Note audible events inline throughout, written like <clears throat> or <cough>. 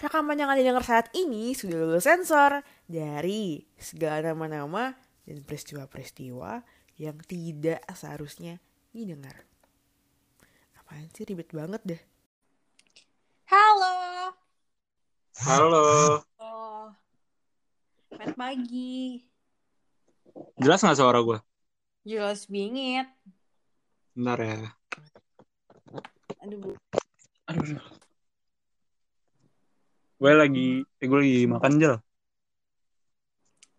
Rekaman yang Anda dengar saat ini sudah lulus sensor dari segala nama-nama dan peristiwa-peristiwa yang tidak seharusnya didengar. Apaan sih ribet banget deh. Halo. Halo. Oh. Selamat pagi. Jelas nggak suara gue? Jelas bingit. Bentar ya. Aduh, Bu. Aduh. Gue lagi, eh, gue lagi makan Jel.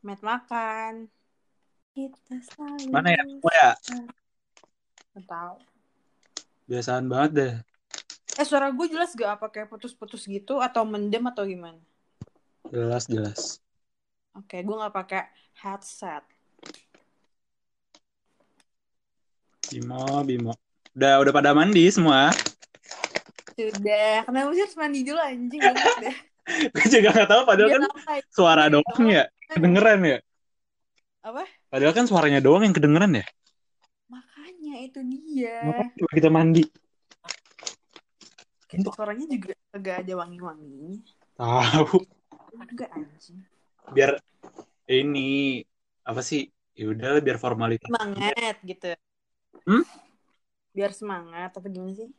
Met makan. Kita selalu. Mana ya? Gue ya? Nggak tahu. Biasaan banget deh. Eh suara gue jelas gak apa kayak putus-putus gitu atau mendem atau gimana? Jelas, jelas. Oke, gue nggak pakai headset. Bimo, Bimo. Udah, udah pada mandi semua. Sudah. Kenapa sih harus mandi dulu anjing banget deh. <laughs> gue juga gak tahu padahal Biar kan apa suara doang ya. Kedengeran ya. Apa? Padahal kan suaranya doang yang kedengeran ya. Makanya itu dia. Coba kita mandi? Suaranya juga agak ada wangi-wanginya. Tahu. Enggak anjing. Biar ini apa sih? Ya udah biar formalitas. Semangat gitu. Hmm? Biar semangat apa gimana sih?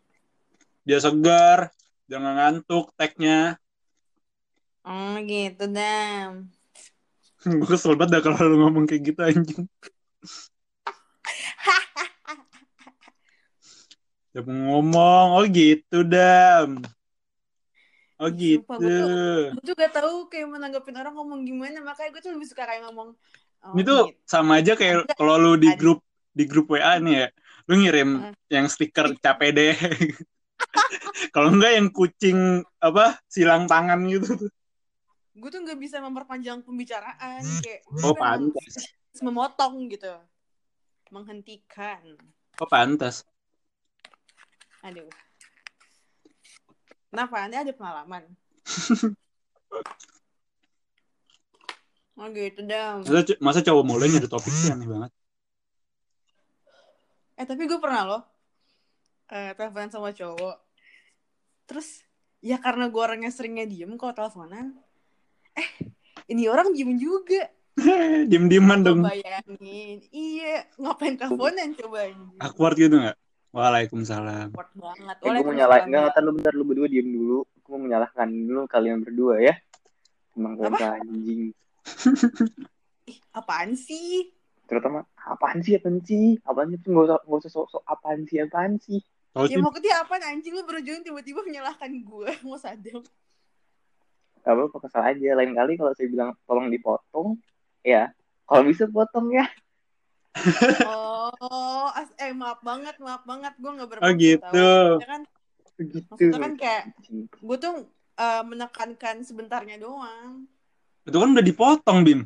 Biar segar, jangan ngantuk tagnya. Oh gitu dam. <laughs> gue kesel banget dah kalau lu ngomong kayak gitu anjing. <laughs> Ya ngomong, oh gitu dam. Oh gitu. Sumpah, gue Gue tuh gak tahu kayak menanggapin orang ngomong gimana makanya gue tuh lebih suka kayak ngomong. Oh, Ini tuh gitu. sama aja kayak kalau lu di grup di grup WA nih ya, lu ngirim Heeh. yang stiker capek deh. <laughs> kalau enggak yang kucing apa silang tangan gitu. Gue tuh gak bisa memperpanjang pembicaraan kayak. gue Oh kan pantas. Memotong gitu. Menghentikan. Oh pantas. Aduh. Kenapa? Anda ada pengalaman? <laughs> oh gitu dam. Masa, masa cowok mulai nyari topik sih aneh banget. Eh tapi gue pernah loh eh teleponan sama cowok. Terus ya karena gue orangnya seringnya diem kalau teleponan. Eh ini orang diem juga. <laughs> Diem-dieman dong. bayangin. Iya ngapain teleponan coba anjing. Awkward gitu nggak? Waalaikumsalam. Awkward banget. Eh, gue mau nyalain enggak ntar lu bentar lu berdua diem dulu. Gue mau menyalahkan dulu kalian berdua ya. Emang Apa? kalian anjing. <laughs> Ih, apaan sih? Terutama apaan sih apaan sih? Apaan sih nggak usah nggak usah sok-sok apaan sih apaan sih? Tahu Ya maksudnya apaan anjing lu berujung tiba-tiba menyalahkan gue. <laughs> Mau sadam. Gak apa-apa kesal aja. Lain kali kalau saya bilang tolong dipotong, ya kalau bisa potong ya. Oh, as- eh maaf banget, maaf banget. Gue gak bermaksud Oh, gitu. tahu. Ya kan, Begitu. maksudnya kan kayak gue tuh eh, menekankan sebentarnya doang. itu kan udah dipotong Bim.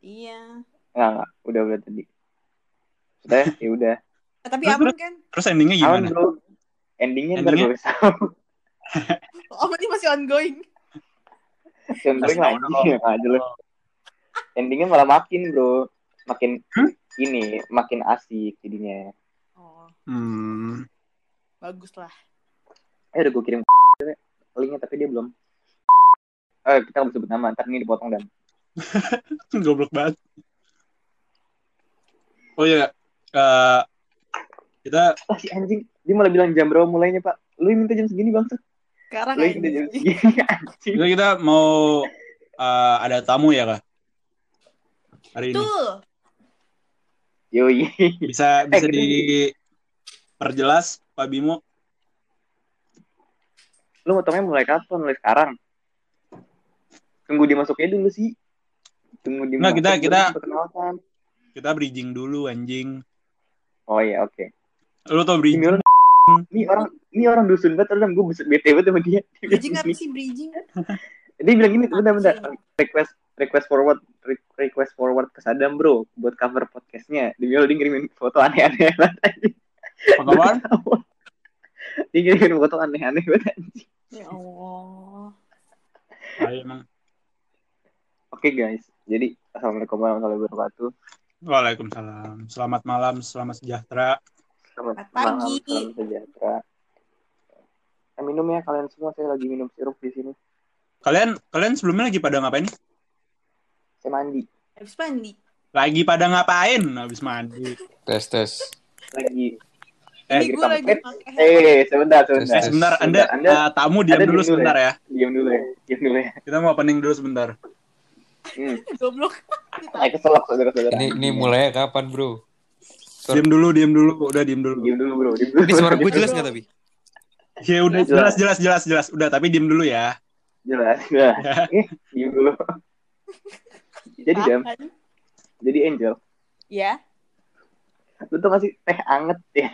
Iya. Nggak nggak. Udah udah tadi. Sudah ya udah. Eh, tapi Terus, aman kan? Terus endingnya Aman gimana? bro. Endingnya ntar Endingnya? gue. <laughs> Oh, ini masih ongoing. Yang lagi ya jelas. Endingnya malah makin bro. Makin Hmm? ini makin asik jadinya. Oh, Hmm. bagus lah. Eh udah gue kirim <laughs> linknya tapi dia belum. Eh kita nggak sebut nama, ntar ini dipotong dan. <laughs> Goblok banget. Oh iya, eh, kita Ah si anjing, dia malah bilang jam berapa mulainya pak? Lu minta jam segini bang? Sekarang aja. segini <laughs> anjing. kita, kita mau eh, ada tamu ya kak hari ini. Betul. Yoi. Bisa bisa kita- diperjelas Pak Bimo? Lu motongnya mulai kapan? Mulai sekarang? Tunggu dia masuknya dulu sih. Tunggu dia Nggak, kita- kita- perkenalkan. Kita bridging dulu anjing. Oh iya oke. Lu tau Ini bridging? Ini orang, ini orang dusun banget, orang gue bete banget sama dia. Dia Bridging apa sih bridging? <laughs> Dia bilang gini, bentar bentar. Request request forward re- request forward ke Sadam bro buat cover podcastnya. Dia <laughs> bilang <laughs> dia ngirimin foto aneh-aneh banget. Apa apaan? Dia ngirimin foto aneh-aneh banget. Ya Allah. Ah, emang. Oke guys, jadi assalamualaikum warahmatullahi wabarakatuh. Waalaikumsalam. Selamat malam, selamat sejahtera. Selamat Selamat pagi. malam, salam sejahtera. Eh, minum ya kalian semua, saya lagi minum sirup di sini. Kalian kalian sebelumnya lagi pada ngapain? Saya mandi. Habis mandi. Lagi pada ngapain habis mandi? Tes tes. Lagi. Eh, gue lagi Eh, pakai Eh, sebentar, sebentar. Eh, sebentar, Anda, Anda- eh, tamu diam Anda dulu dulu sebentar ya. Diam dulu ya. Diam dulu ya. Kita mau opening dulu sebentar. Hmm. goblok. Ayo keselak saudara-saudara. Ini ini mulainya kapan bro? Sorry. Diam dulu, diam dulu, udah diam dulu. Diam dulu, Bro. Diam dulu. Ini suara gue jelas nggak tapi? Ya udah jelas jelas jelas jelas. Udah tapi diam dulu ya. Jelas. Nah, <laughs> eh, diam dulu. Jadi, Jam, jadi Angel, Ya. lu tuh ngasih teh anget ya.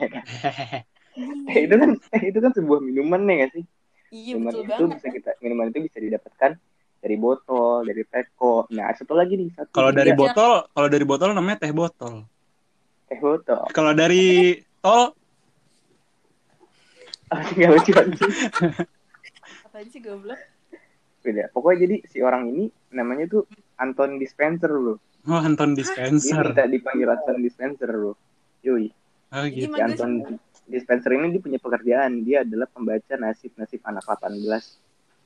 Teh itu kan teh itu kan sebuah minuman nih gak sih? Iya minuman betul itu banget. bisa kita minuman itu bisa didapatkan dari botol, dari teko. Nah, satu lagi nih, satu. Kalau dari tiga. botol, kalau dari botol namanya teh botol. Teh botol. Kalau dari tol, Ah, nggak lucu. Apaan sih goblok? Beda. Pokoknya jadi si orang ini namanya tuh Anton Dispenser bro. oh Anton Dia dispenser. minta dipanggil Anton Dispenser bro. Yoi. Oh gitu. Si Anton Dispenser ini dia punya pekerjaan. Dia adalah pembaca nasib-nasib anak 18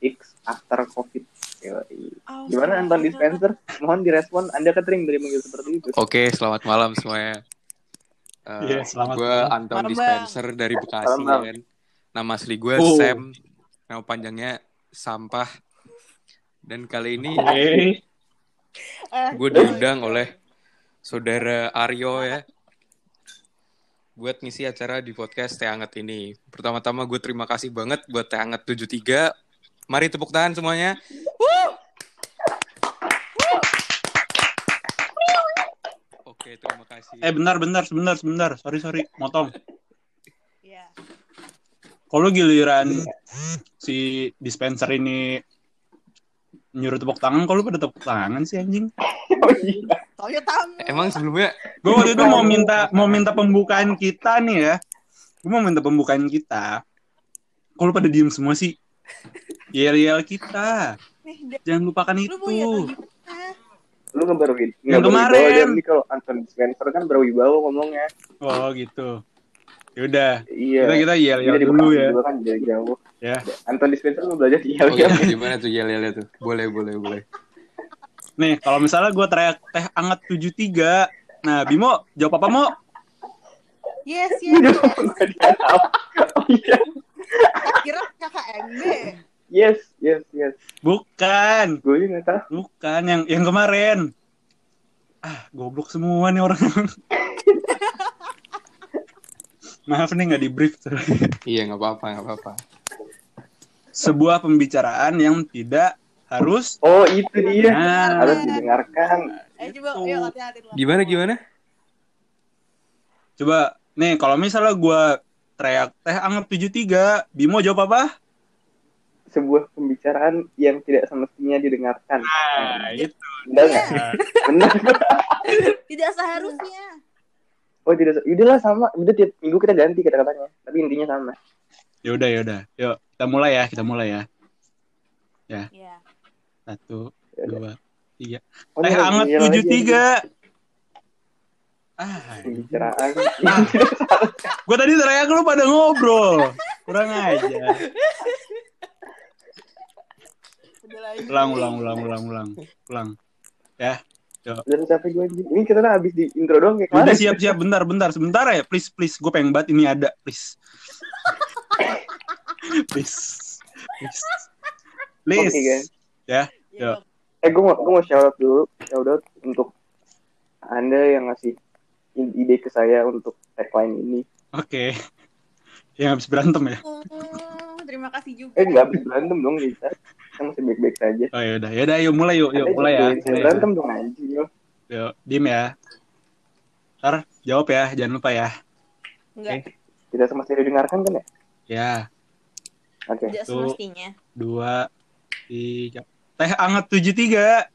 X after COVID. Yoi. Oh, Gimana Anton Dispenser? Mohon direspon. Anda ketering dari manggil seperti itu. Oke, selamat malam semuanya. Eh, Iya, selamat gue. Anton Dispenser dari Bekasi Bang. kan. Nama asli gue Oh. Sam. Nama panjangnya Sampah. Dan kali ini. Eh, gue diundang oleh saudara Aryo ya. Buat ngisi acara di podcast Teh Anget ini. Pertama-tama gue terima kasih banget buat Teh Anget 73. Mari tepuk tangan semuanya. Oke, kasih. Eh bentar bentar sebentar sebentar. Sorry sorry, motong. Iya. Kalau giliran si dispenser ini nyuruh tepuk tangan, kalau pada tepuk tangan sih anjing. Oh iya. Soalnya tamu. Emang sebelumnya Gue waktu itu mau minta mau minta pembukaan kita nih ya. Gue mau minta pembukaan kita. Kalau pada diem semua sih. Yel-yel kita. Jangan lupakan lu itu. mau ya gimana? Lu. Yang nggak berwibawa, kemarin. Jam. Nih kalau Anton Dispenser kan berwibawa ngomongnya. Oh gitu. Yaudah, Iya. kita kita yel-yel Dia di dulu ya. juga kan dari jauh. Ya. Anton Dispenser lu belajar Oh iya, Yel gimana tuh yel-yelnya tuh? Boleh, boleh, boleh. Nih, kalau misalnya gue teriak teh anget 73. Nah, Bimo, jawab apa, Mo? Yes, yes. Tahu. Oh iya. Kira KKMB. Yes, yes, yes. Bukan, Gue nggak tahu. bukan yang yang kemarin. Ah, goblok semua nih orang. <laughs> Maaf nih nggak di brief. Iya, nggak apa-apa, nggak apa-apa. Sebuah pembicaraan yang tidak harus. Oh itu dia. Nah, Harus didengarkan. Eh coba yuk hati-hati. lu. Gimana, gimana? coba nih kalau misalnya gue teriak teh anget 73, Bimo jawab apa? Sebuah pembicaraan yang tidak semestinya didengarkan. Nah, itu. Benar nggak? Benar. Tidak seharusnya. Oh tidak. Udahlah sama. Udah tiap minggu kita ganti kata-katanya. Tapi intinya sama. Ya udah, ya udah. Yuk, kita mulai ya, kita mulai ya. Ya. Satu, Ya udah. dua, tiga. Oh, Teh iya lagi. 73. Ah, Pembicaraan. gue tadi teriak lu pada ngobrol. Kurang aja. Udah. Ulang, ulang, ulang, ulang, ulang. Ulang. Ya. Dan capek gue anjing. Ini kita habis di intro doang kayak Udah kemarin. siap-siap bentar, bentar, sebentar ya. Please, please. Gue pengen banget ini ada, please. <laughs> please. Please. Please. Oke, guys. Ya. Ya, Yuk. Eh gue mau gue mau shout out dulu. Shout out untuk anda yang ngasih ide ke saya untuk tagline ini. Oke. Yang habis berantem ya. Hmm, terima kasih juga. Eh nggak habis berantem dong kita. Kita masih baik-baik saja. Oh ya udah, ya udah yuk mulai yuk, yuk Anda mulai ya. jangan ya. berantem dong anjing. lo. Yuk, diem ya. Ntar jawab ya, jangan lupa ya. Enggak, Tidak semestinya didengarkan kan ya? Ya, Oke. tidak Tuh. semestinya. dua, tiga. Teh anget 73.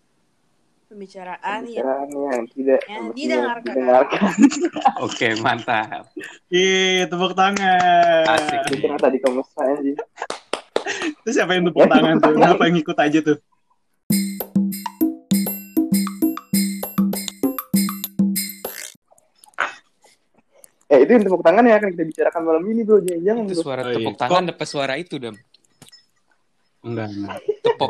Pembicaraan ya. Pembicaraan yang tidak Ya, didengarkan. didengarkan. <laughs> Oke, mantap. Ih, tepuk tangan. Asik. Itu tadi kamu anjing. Itu siapa yang tepuk tangan tuh? Kenapa yang ngikut aja tuh? Eh itu yang tepuk tangan yang akan kita bicarakan malam ini bro. Jangan, jangan Itu bro. suara Oh, iya. tepuk tangan apa suara itu, Dam? Enggak, enggak. Tepok.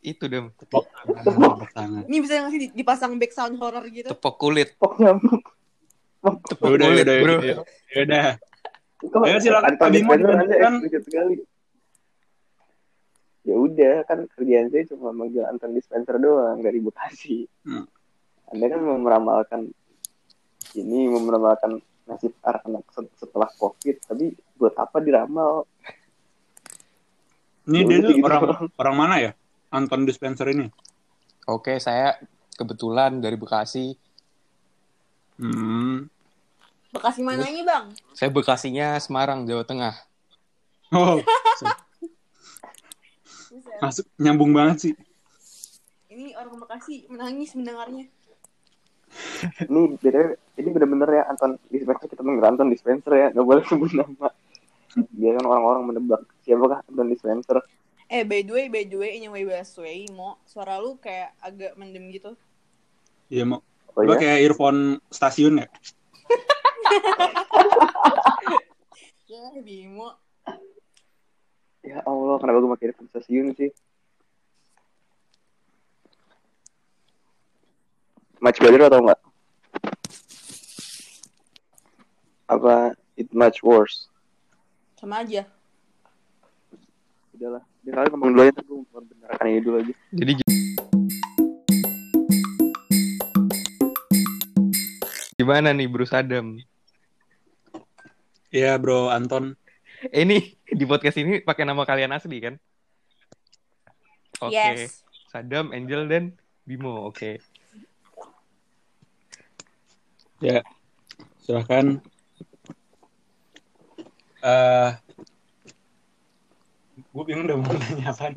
Itu. Tepok tangan, tepok tangan. Ini bisa nggak sih di- dipasang back sound horror gitu? Tepok kulit. Nyamuk. Tepok Ya udah, ya kulit, udah, bro. ya ya udah. Ayo, silakan, Anda dilanjutkan. Ya udah kan kerjaan saya cuma manggil Anton Dispenser doang dari Bekasi. Hmm. Anda kan mau meramalkan ini mau meramalkan nasib anak-anak se- setelah COVID, tapi buat apa diramal? Ini Ya dia tuh gitu orang doang. orang mana ya? Anton Dispenser ini. Oke, saya kebetulan dari Bekasi. Hmm. Bekasi mananya bang? Saya Bekasinya Semarang, Jawa Tengah. Oh. <laughs> masuk nyambung banget sih. Ini orang Bekasi menangis mendengarnya. Ini btw, ini bener-bener ya Anton Dispenser kita manggil Anton Dispenser ya, nggak boleh sebut nama. Biar kan orang-orang menebak siapakah Anton Dispenser. Eh by the way, by the way, anyway Basway, mau suara lu kayak agak mendem gitu. Iya mau. Oh Coba ya? kayak earphone stasiun ya. <laughs> Ya Bimo. Ya Allah, kenapa gue pakai stasiun sih? Much better atau enggak? Apa it much worse? Sama aja. Udahlah, dia kali ngomong dulu aja, gue membenarkan ini dulu aja. Jadi gi- gimana nih Bro Sadam? Iya bro Anton. Eh, ini di podcast ini pakai nama kalian asli kan? Oke. Yes. Sadam, Angel dan Bimo. Oke. Ya, silahkan. Eh, gue bingung udah mau nanya apa.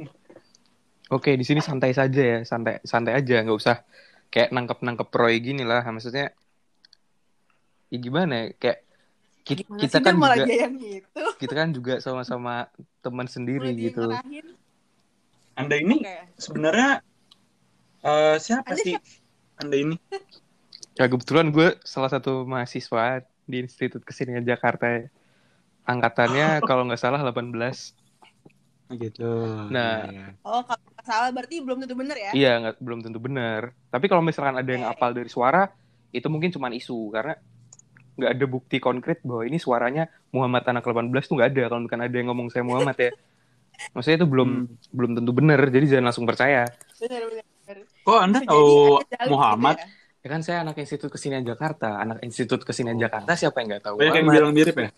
Oke, di sini santai saja ya, santai santai aja, nggak usah kayak nangkep-nangkep Roy gini lah. Maksudnya, ya gimana? ya, Kayak kita, Gimana kita kan juga gitu? kita kan juga sama-sama teman sendiri Mulai gitu. ngerahin. Anda ini Oke. sebenarnya eh, siapa Anda sih? Anda ini? <laughs> Ya kebetulan gue salah satu mahasiswa di Institut Kesenian Jakarta. ya. Angkatannya kalau nggak salah 18. Gitu. Nah. Iya. Oh, kalau nggak salah berarti belum tentu bener ya? Iya, nggak belum tentu benar. Tapi kalau misalkan ada yang Oke. apal dari suara, itu mungkin cuma isu karena nggak ada bukti konkret bahwa ini suaranya Muhammad anak 18 tuh nggak ada kalau bukan ada yang ngomong saya Muhammad ya. Maksudnya itu belum Hmm. belum tentu benar, jadi jangan langsung percaya. Bener, bener, bener. Kok Anda Bisa tahu Muhammad? gitu ya. Ya kan saya anak Institut Kesenian Jakarta, anak Institut Kesenian Jakarta siapa yang nggak tahu? Banyak yang bilang mirip ya?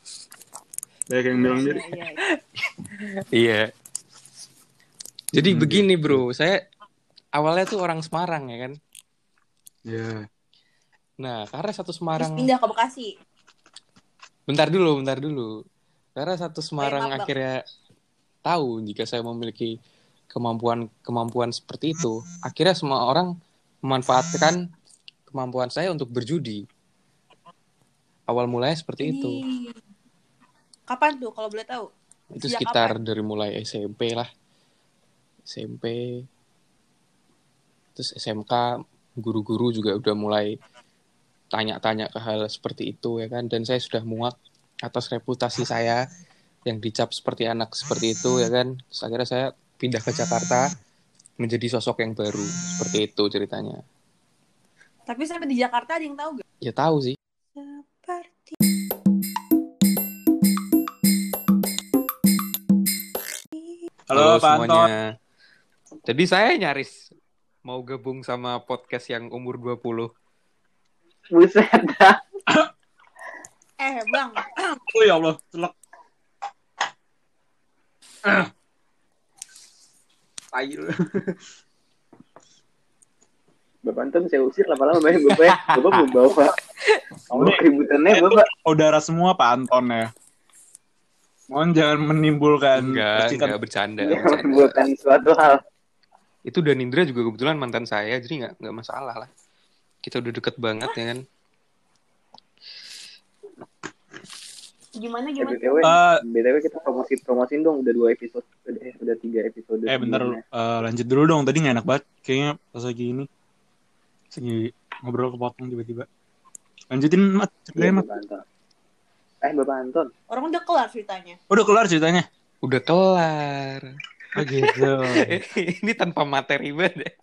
Banyak yang bilang mirip. Iya, iya, <laughs> iya. Jadi Hmm, begini gitu. bro, saya awalnya tuh orang Semarang ya kan. Iya. Nah karena satu Terus Semarang, pindah ke Bekasi. bentar dulu, bentar dulu. Karena satu Semarang akhirnya tahu jika saya memiliki kemampuan kemampuan seperti itu, akhirnya semua orang memanfaatkan kemampuan saya untuk berjudi. Awal mulanya seperti itu. Ih. Kapan tuh kalau boleh tahu? Itu Sejak sekitar dari mulai SMP lah. SMP. Terus SMK, guru-guru juga udah mulai tanya-tanya ke hal seperti itu ya kan. Dan saya sudah muak atas reputasi saya yang dicap seperti anak seperti itu ya kan. Terus akhirnya saya pindah ke Jakarta menjadi sosok yang baru. Seperti itu ceritanya. Tapi sampai di Jakarta ada yang tahu gak? Ya tahu sih. Seperti Halo, Pak Anton. Jadi saya nyaris mau gabung sama podcast yang umur 20. Buset dah. eh bang, <coughs> Oh ya Allah, telak. Tai lu. Bapak Anton saya usir lama-lama banyak Bapak ya. Bapak mau bawa. Kamu keributannya Bapak. Saudara semua Pak Anton ya. Mohon jangan menimbulkan Enggak, percikan. enggak bercanda. Bercanda. menimbulkan suatu hal. Itu dan Indra juga kebetulan mantan saya, jadi nggak nggak masalah lah. Kita udah deket banget ya kan. gimana gimana? BTW, Eh, BTW kita promosi promosiin dong udah dua episode udah, eh, udah tiga episode. Eh bentar, eh, lanjut dulu dong. Tadi nggak enak banget. Kayaknya pas lagi ini. Lagi ngobrol kepotong tiba-tiba. Lanjutin, Mat. Iya, Ceritain, Mat. Eh Bapak Anton, Orang udah kelar ceritanya. Udah kelar ceritanya. Udah kelar. Oh gitu. <laughs> Ini tanpa materi banget.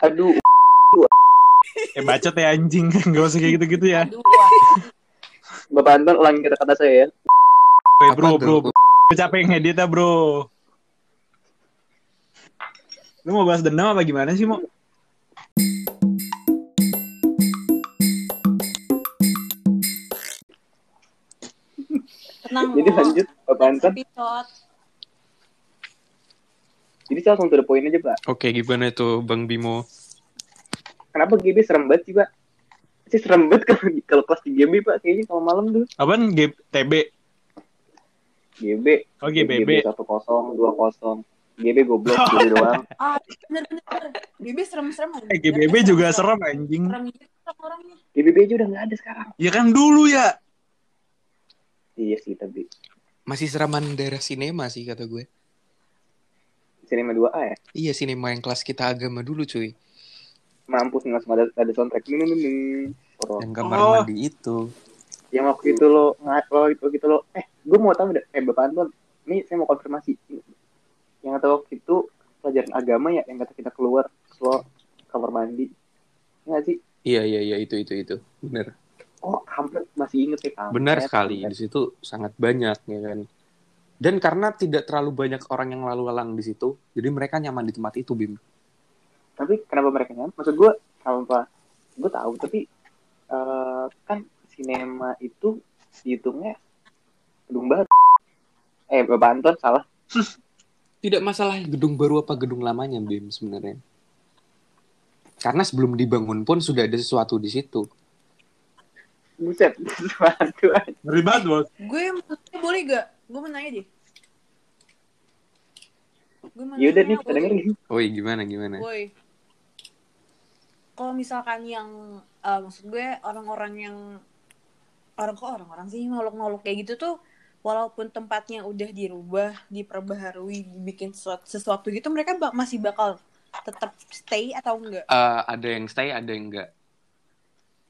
Aduh, Eh bacot ya anjing. <laughs> Gak usah kayak gitu-gitu ya. Bapak Anton ulangi kata-kata saya ya. Apa bro, tuh? bro, bro. Gue capek ngedit ya bro. Lu mau bahas dendam apa gimana sih, Mo? Tenang, Jadi lanjut, Bapak Anton. Jadi saya langsung to the point aja, Pak. Oke, gimana tuh Bang Bimo? Kenapa GB serem banget sih, Pak? Sih serem banget kalau kalau kelas di GB, Pak. Kayaknya kalau malam tuh. Apaan? G TB. GB. Oh, GBB. 1-0, 2-0. GB goblok, GB <laughs> doang. Ah, bener-bener. BB serem-serem. aja. Eh, GBB juga serem anjing. Serem gitu orang-orangnya. GBB aja udah nggak ada sekarang. Ya kan dulu ya. Iya sih, tapi. Masih seraman daerah sinema sih kata gue. Cinema 2A ya? Iya, sinema yang kelas kita agama dulu cuy. Mampus nggak semua ada, ada soundtrack. Ini, ini, ini. Horor. Yang kamar Oh. mandi itu. Yang waktu itu lo, ngat lo itu gitu lo. Eh, gue mau tahu deh. Eh, Bapak Anton. Ini saya mau konfirmasi. Yang kata waktu itu pelajaran agama ya, yang kata kita keluar, lo kamar mandi. Iya nggak sih? Iya, iya, iya itu itu itu. Bener. Oh, kampret masih inget ya kampret. Benar sekali. Di situ sangat banyak ya kan. Dan karena tidak terlalu banyak orang yang lalu lalang di situ, jadi mereka nyaman di tempat itu, Bim. Tapi kenapa mereka nyaman? Maksud gue, kenapa? Gue tahu, tapi eh, kan sinema itu dihitungnya gedung baru. Eh, Bapak Anton salah. Tidak masalah gedung baru apa gedung lamanya, Bim sebenarnya. Karena sebelum dibangun pun sudah ada sesuatu di situ. Buset, <laughs> sesuatu aja. Ngeri banget, bos. Gue boleh gak? Gue mau nanya deh. Gue mau Yaudah nih, kita dengerin. Woi, gimana gimana? Woi. Kalau misalkan yang eh, maksud gue orang-orang yang orang kok orang-orang sih makhluk-makhluk kayak gitu tuh walaupun tempatnya udah dirubah, diperbaharui, dibikin sesuatu, sesuatu gitu mereka ba- masih bakal tetap stay atau enggak? Eh, ada yang stay, ada yang enggak.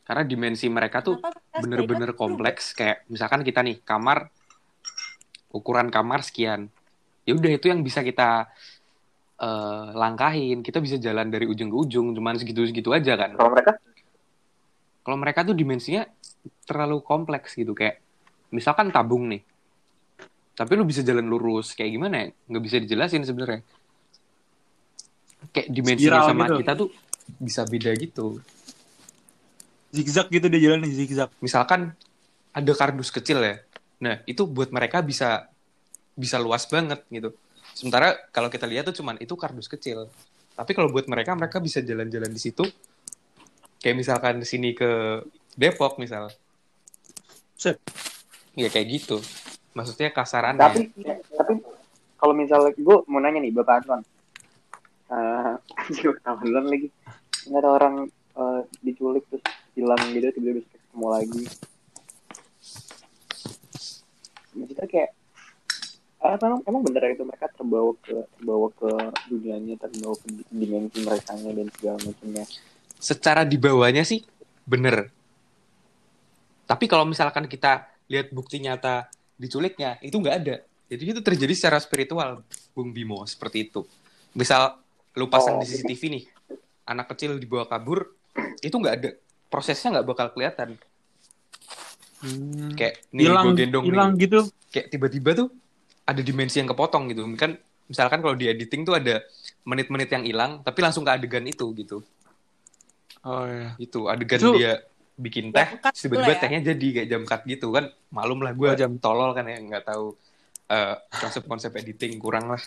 Karena dimensi mereka tuh bener-bener Kan kompleks. Kayak misalkan kita nih kamar, ukuran kamar sekian. Ya udah itu yang bisa kita eh, langkahin. Kita bisa jalan dari ujung ke ujung, cuman segitu-segitu aja kan. Kalau mereka, Kalau mereka tuh dimensinya terlalu kompleks gitu. Kayak misalkan tabung nih. Tapi lu bisa jalan lurus. Kayak gimana ya? Nggak bisa dijelasin sebenarnya. Kayak dimensinya Spiral sama gitu. kita tuh bisa beda gitu. Zigzag gitu dia jalan zigzag. misalkan ada kardus kecil ya. Nah, itu buat mereka bisa bisa luas banget gitu. Sementara kalau kita lihat tuh cuman itu kardus kecil. Tapi kalau buat mereka mereka bisa jalan-jalan di situ. Kayak misalkan di sini ke Depok misal. Set. Ya kayak gitu. Maksudnya kasarannya. tapi tapi kalau misalnya gue mau nanya nih Bapak Anton. Eh, <laughs> gue ketahuan duluan lagi. Nggak ada orang eh, diculik terus hilang gitu tiba-tiba bisa ketemu lagi. Maksudnya kayak eh, emang, emang bener itu mereka terbawa ke terbawa ke dunianya terbawa ke dimensi mereka dan segala macamnya secara di bawahnya sih bener. Tapi kalau misalkan kita lihat bukti nyata diculiknya, itu nggak ada. Jadi itu terjadi secara spiritual, Bung Bimo, seperti itu. Misal lu pasang Oh, di CCTV nih, anak kecil dibawa kabur, <clears throat> itu nggak ada. Prosesnya nggak bakal kelihatan. Kayak nih Hilang gue gendong hilang nih. gitu. Kayak tiba-tiba tuh ada dimensi yang kepotong gitu. Kan misalkan kalau di editing tuh ada menit-menit yang hilang, tapi langsung ke adegan itu gitu Oh iya. itu adegan Itu- dia bikin teh tiba-tiba ya. tehnya jadi kayak jam cut gitu kan malum lah gue Oh, jam tolol kan ya nggak tahu eh, konsep-konsep editing kurang lah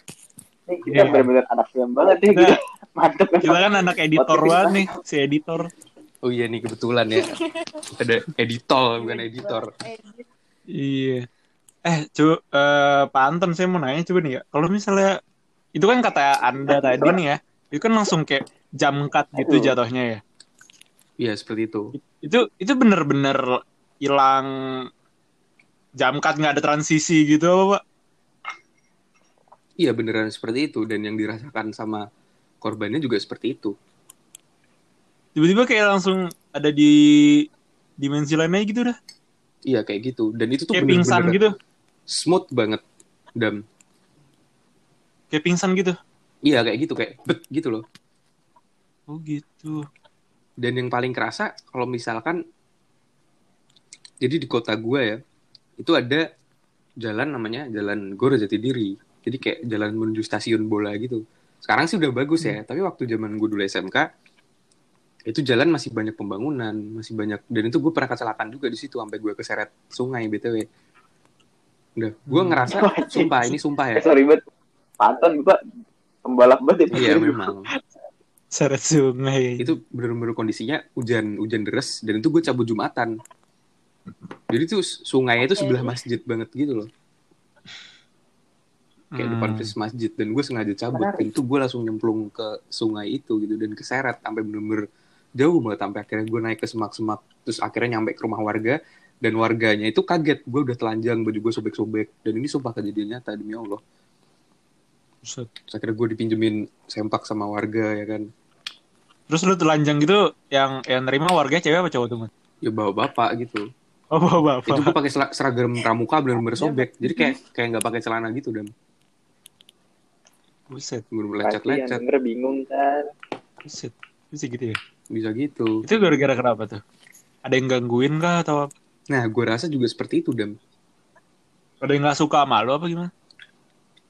ini kita Iya. benar-benar anak film banget <laughs> ya Nah, mantep Kita kan anak editor banget nih, si editor. oh iya nih kebetulan ya <laughs> ada editor bukan editor Eh, Iya. Eh, coba eh, Pak Anton saya mau nanya coba nih ya. Kalau misalnya itu kan kata Anda tadi nih ya. Itu kan langsung kayak jam cut gitu Aduh. jatuhnya ya. iya seperti itu Itu itu bener-bener hilang jam cut nggak ada transisi gitu apa, Pak? iya beneran seperti itu dan yang dirasakan sama korbannya juga seperti itu Tiba-tiba kayak langsung ada di dimensi lainnya gitu dah. iya kayak gitu dan itu tuh Kayak pingsan bener-bener gitu. Smooth banget dam Kayak pingsan gitu. Iya kayak gitu kayak bet gitu loh. Oh gitu. Dan yang paling kerasa kalau misalkan jadi di kota gue ya itu ada jalan namanya jalan Gor Jatidiri. Jadi kayak jalan menuju stasiun bola gitu. Sekarang sih udah bagus ya, tapi waktu zaman gue dulu SMK itu jalan masih banyak pembangunan, masih banyak dan itu gue pernah kecelakaan juga di situ sampai gue keseret sungai BTW. Udah, gue Hmm. ngerasa sumpah ini sumpah ya. Eh, sorry banget. Panton gue pembalap banget Iya ya. memang. Seret sungai. itu bener-bener kondisinya hujan hujan deras dan itu gue cabut jumatan jadi tuh sungai itu sebelah masjid banget gitu loh kayak depan Hmm. fris masjid dan gue sengaja cabut dan itu gue langsung nyemplung ke sungai itu gitu dan keseret sampai bener-bener jauh banget sampai akhirnya gue naik ke semak-semak terus akhirnya nyampe ke rumah warga dan warganya itu kaget gue udah telanjang baju gue sobek-sobek dan ini sumpah kejadian nyata demi Allah Buset. terus akhirnya gue dipinjemin sempak sama warga ya kan Terus lu telanjang gitu yang yang nerima warga cewek apa cowok tuh, Man? ya bawa bapak gitu Oh, bawa bapak. itu gue pakai sera- seragam pramuka bener-bener sobek jadi kayak kayak nggak pakai celana gitu dan Buset, bener-bener Kasihan, lecet-lecet bener bingung kan. buset. Bisa gitu ya. bisa gitu Itu gara-gara kenapa tuh? Ada yang gangguin kah atau apa? Nah gue rasa juga seperti itu dam ada yang nggak suka sama lu apa gimana?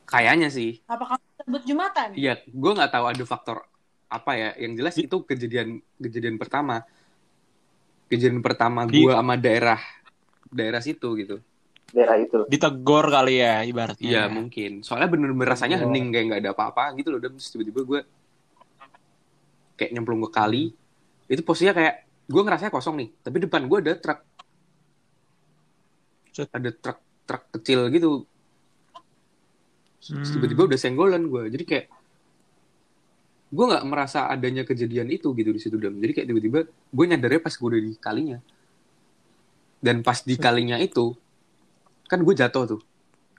kayaknya sih Apa kamu sebut jumatan? iya gue nggak tahu ada faktor apa ya yang jelas itu kejadian kejadian pertama kejadian pertama Di- gue sama daerah daerah situ gitu Daerah itu. Ditegor kali ya ibaratnya. iya mungkin soalnya bener-bener rasanya Oh. hening kayak nggak ada apa-apa gitu loh dan terus tiba-tiba gue kayak nyemplung ke kali itu posisinya kayak gue ngerasanya kosong nih tapi depan gue ada truk Set. ada truk truk kecil gitu Hmm. tiba-tiba udah senggolan gue jadi kayak gue nggak merasa adanya kejadian itu gitu di situ dam jadi kayak tiba-tiba gue nyadarnya pas gue udah di kalinya dan pas di kalinya itu kan gue jatuh tuh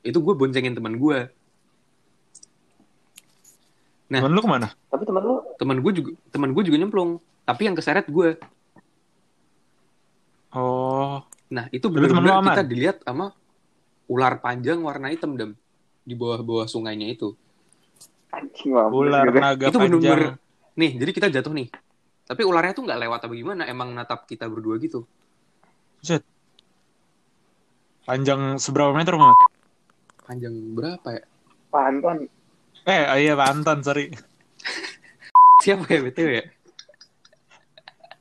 itu gue boncengin teman gue Nah. Temen lu ke mana? Tapi temen lu teman gue juga teman gue juga nyemplung tapi yang keseret gue nah itu benar-benar aman? kita dilihat sama ular panjang warna hitam dam di bawah-bawah sungainya itu anjing ular juga. naga Itu panjang. bener-bener- nih jadi kita jatuh nih tapi ularnya tuh nggak lewat apa gimana emang natap kita berdua gitu Panjang seberapa meter, Mat? panjang berapa ya Panton. Eh, iya Panton, sorry. <laughs> siapa ya btw ya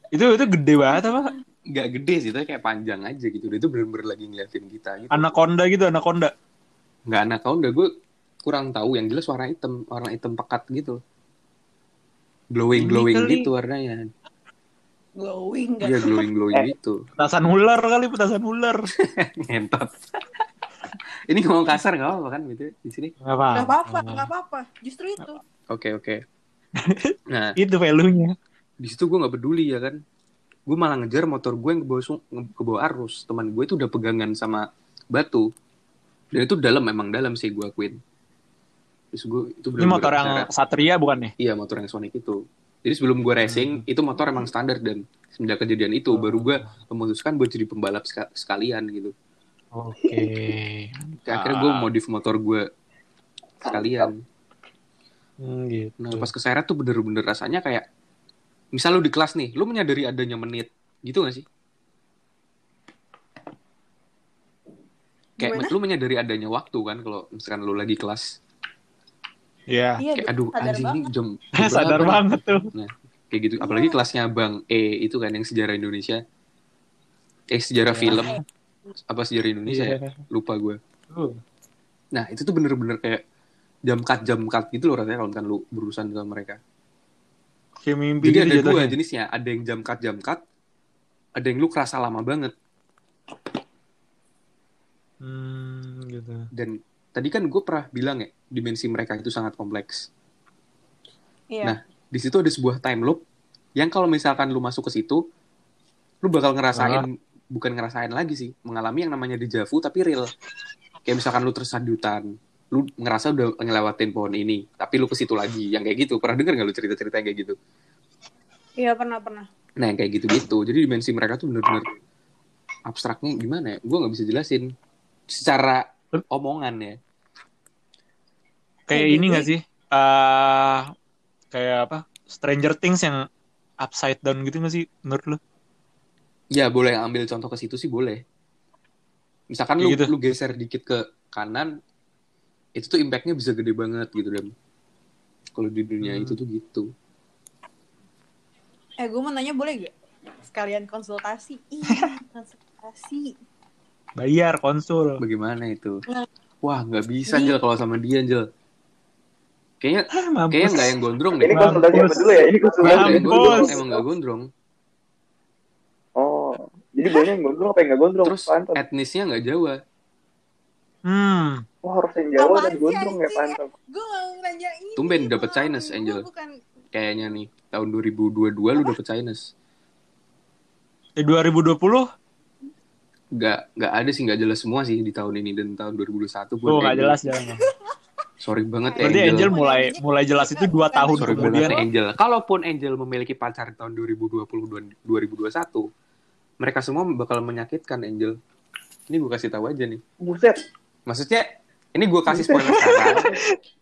Itu itu gede banget apa? Nggak gede sih tapi kayak panjang aja gitu itu bener-bener lagi ngeliatin kita gitu Anaconda gitu, anaconda. nggak anak udah gue kurang tahu yang jelas warna hitam warna hitam pekat gitu glowing Ini glowing kali. gitu warnanya Glowing gak? iya glowing glowing <laughs> Eh. gitu Petasan ular kali, petasan ular. <laughs> ngentot <laughs> ini ngomong kasar nggak apa-apa kan gitu di sini Gak apa Gak apa-apa, gak apa-apa. Justru itu. oke oke nah Itu value-nya. di situ gue nggak peduli ya kan gue malah ngejar motor gue yang ke bawah, ke bawah arus teman gue itu udah pegangan sama batu dan itu dalam memang dalam sih gue akuin terus gue itu Ini motor yang bener-bener Satria bukan nih? Iya motor yang Sonic itu. Jadi sebelum gue racing itu motor emang standar dan semenjak kejadian itu baru gue memutuskan buat jadi pembalap seka- sekalian gitu. Oke. Kayak akhirnya gue modif motor gue sekalian. Hmm, gitu. Nah pas keseret tuh bener-bener rasanya kayak misal lu di kelas nih, lu menyadari adanya menit gitu gak sih? Kayak Gimana? lu menyadari adanya waktu kan kalau misalkan lu lagi kelas. Iya. Iya, Kayak aduh sadar anjing ini banget. jam, jam <laughs> Sadar nih? banget tuh. kayak gitu apalagi kelasnya bang E itu kan yang sejarah Indonesia eh sejarah Iya. film apa sejarah Indonesia ya Iya. lupa gue Uh, nah itu tuh bener-bener kayak jam cut jam cut gitu loh rasanya kalau kan lu berurusan sama mereka Kayak mimpi jadi gitu ada dua jatuhnya. jenisnya ada yang jam cut jam cut ada yang lu kerasa lama banget Hmm, gitu. dan tadi kan gue pernah bilang ya dimensi mereka itu sangat kompleks Iya. Nah, di situ ada sebuah time loop yang kalau misalkan lu masuk ke situ, lu bakal ngerasain bukan ngerasain lagi sih, mengalami yang namanya dejavu tapi real. Kayak misalkan lu tersadutan, lu ngerasa udah ngelewatin pohon ini, tapi lu ke situ lagi, yang kayak gitu. Pernah denger nggak lu cerita-cerita yang kayak gitu? Iya, pernah-pernah. Nah, yang kayak gitu-gitu. Jadi dimensi mereka tuh bener-bener abstraknya gimana ya? Gue nggak bisa jelasin secara omongan ya. kayak ini gak sih? eh kayak apa? Stranger Things yang upside down gitu gak sih menurut lu? Ya boleh ambil contoh ke situ sih boleh. Misalkan lu, gitu. lu geser dikit ke kanan, itu tuh impactnya bisa gede banget gitu dan kalau di dunia Hmm. itu tuh gitu. Eh, gue mau nanya boleh gak? Sekalian konsultasi. Ih, <laughs> konsultasi. Bayar konsul. Bagaimana itu? Nah. Wah nggak bisa Jel kalau sama dia Jel. Kayaknya Ah, mampus. kayaknya nggak yang gondrong deh. Ini konsultasi apa dulu ya? Ini konsultasi. Yang gondrong, emang nggak gondrong. Oh, jadi banyak yang gondrong apa yang nggak gondrong? Terus Panton. etnisnya nggak Jawa. Hmm. Wah harus yang Jawa Apaan dan gondrong ya anjing? Panton. Gue nanya ini. Tumben dapet. Chinese, Angel. bukan Kayaknya nih tahun 2022 lu dapet Chinese. Di 2020 Nggak nggak ada sih nggak jelas semua sih di tahun ini dan tahun 2021 buat tuh gak jelas jangan. Sorry banget ya Berarti Angel. Angel mulai mulai jelas itu dua tahun Sorry kemudian. banget ya Angel. Kalaupun Angel memiliki pacar di tahun 2020 dan 2021, mereka semua bakal menyakitkan Angel. Ini gue kasih tahu aja nih. Buset. Maksudnya ini gue kasih spoiler <laughs> sekarang.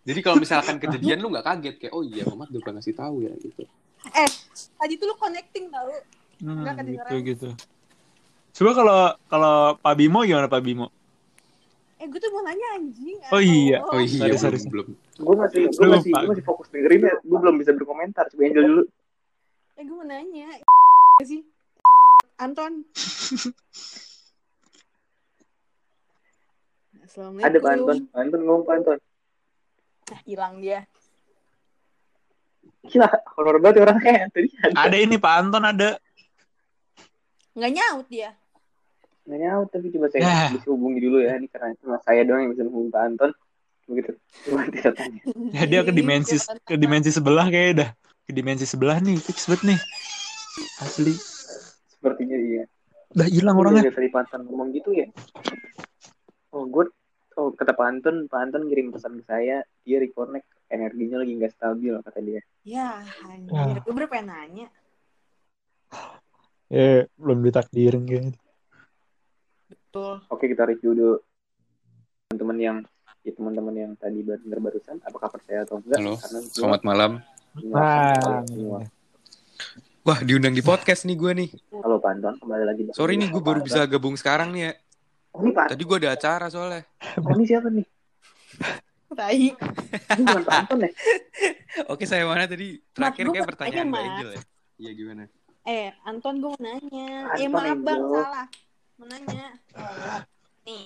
Jadi kalau misalkan kejadian lu nggak kaget kayak oh iya Mamat udah ngasih tahu ya gitu. Eh, tadi tuh lu connecting tau. Hmm, gitu gitu. Coba kalau kalau Pak Bimo gimana Pak Bimo? Eh, gue tuh mau nanya anjing. Oh iya. Oh iya Sorry, belum, sorry. belum. Gue masih, gue masih, gue masih fokus dengerin ya. Gue belum bisa berkomentar. Coba Angel dulu. Eh, gue mau nanya. sih. Anton. <laughs> Assalamualaikum. Ada Panton. Panton ngomong Panton. Nah, hilang dia. Gila, horor banget ya orangnya. Tadi ada. Ada ini Pak Anton ada. Nggak nyaut dia. Nggak nyaut tapi coba saya Ya. bisa hubungi dulu ya. Ini karena cuma saya doang yang bisa hubungi Pak Anton. Begitu. Coba tidak tanya. <laughs> Ya dia ke dimensi ke dimensi sebelah kayak udah. Ke dimensi sebelah nih, fix banget nih. Asli. Sepertinya iya. Udah hilang orangnya. dari tadi Panton ngomong gitu ya. Oh, gue Oh, kata Pak Anton, Pak Anton ngirim pesan ke saya, dia reconnect, energinya lagi nggak stabil, kata dia. Ya, anjir. Gue bener pengen nanya. Eh, belum ditakdirin kayaknya. Betul. Oke, kita review dulu teman-teman yang ya teman-teman yang tadi dengar barusan, apakah percaya atau enggak? Halo, Karena gua selamat malam. Nah, semua. Wah diundang di podcast nih gue nih. Halo Pak Anton, kembali lagi. Sorry nih gue baru bisa gabung sekarang nih ya. Ini Pak. Tadi gue ada acara soalnya. Ini siapa nih? Tai. Ini bukan Pak Anton ya? Oke saya mana tadi terakhir kayak pertanyaan tanya, Mbak. Angel ya. Iya gimana? Eh, Anton gue mau nanya. Anton eh, maaf bang, salah. Mau nanya. Nih.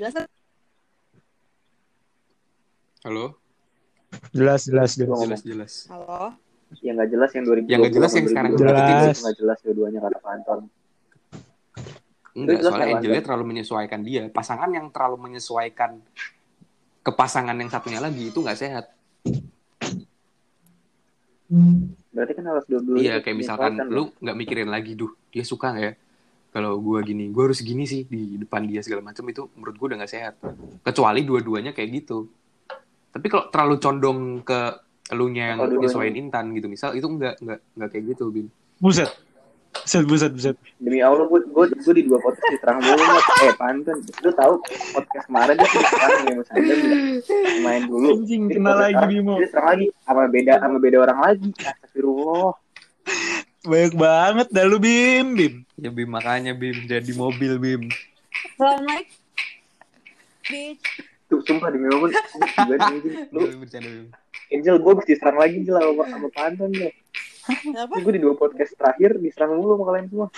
Jelas Halo? Jelas, jelas, jelas. Jelas jelas. Halo. Yang nggak jelas yang 2020. Yang nggak jelas yang sekarang Jelas. Nggak jelas dua-duanya kata Pak Anton. Enggak, Jelas soalnya Angelnya terlalu menyesuaikan dia. Pasangan yang terlalu menyesuaikan ke pasangan yang satunya lagi itu nggak sehat. Berarti kan harus dua-dua. Iya, kayak misalkan lu nggak mikirin lagi, duh, dia suka nggak ya? Kalau gua gini, gua harus gini sih di depan dia segala macam itu menurut gua udah nggak sehat. Kecuali dua-duanya kayak gitu. Tapi kalau terlalu condong ke elunya yang nyesuaiin Intan gitu, misal itu nggak nggak nggak kayak gitu, Bin. Buset. Buset, buset, buset. Demi Allah, gue gue gue di dua podcast diserang mulu Mat. Eh, Pantun, lu tahu podcast kemarin dia tuh diserang yang Mas Anda main dulu. Anjing, kena lagi, sekarang Bimo. Dia diserang lagi sama beda sama beda orang lagi. Astagfirullah. Banyak banget dah lu, Bim, Bim. Ya Bim makanya Bim jadi mobil Bim. Assalamualaikum. Bitch. Tuh sumpah demi Allah, gue Lu bercanda Bim. Angel gue habis diserang lagi Angel sama, sama Pantun deh. Kenapa? Gue di dua podcast terakhir diserang mulu sama kalian semua.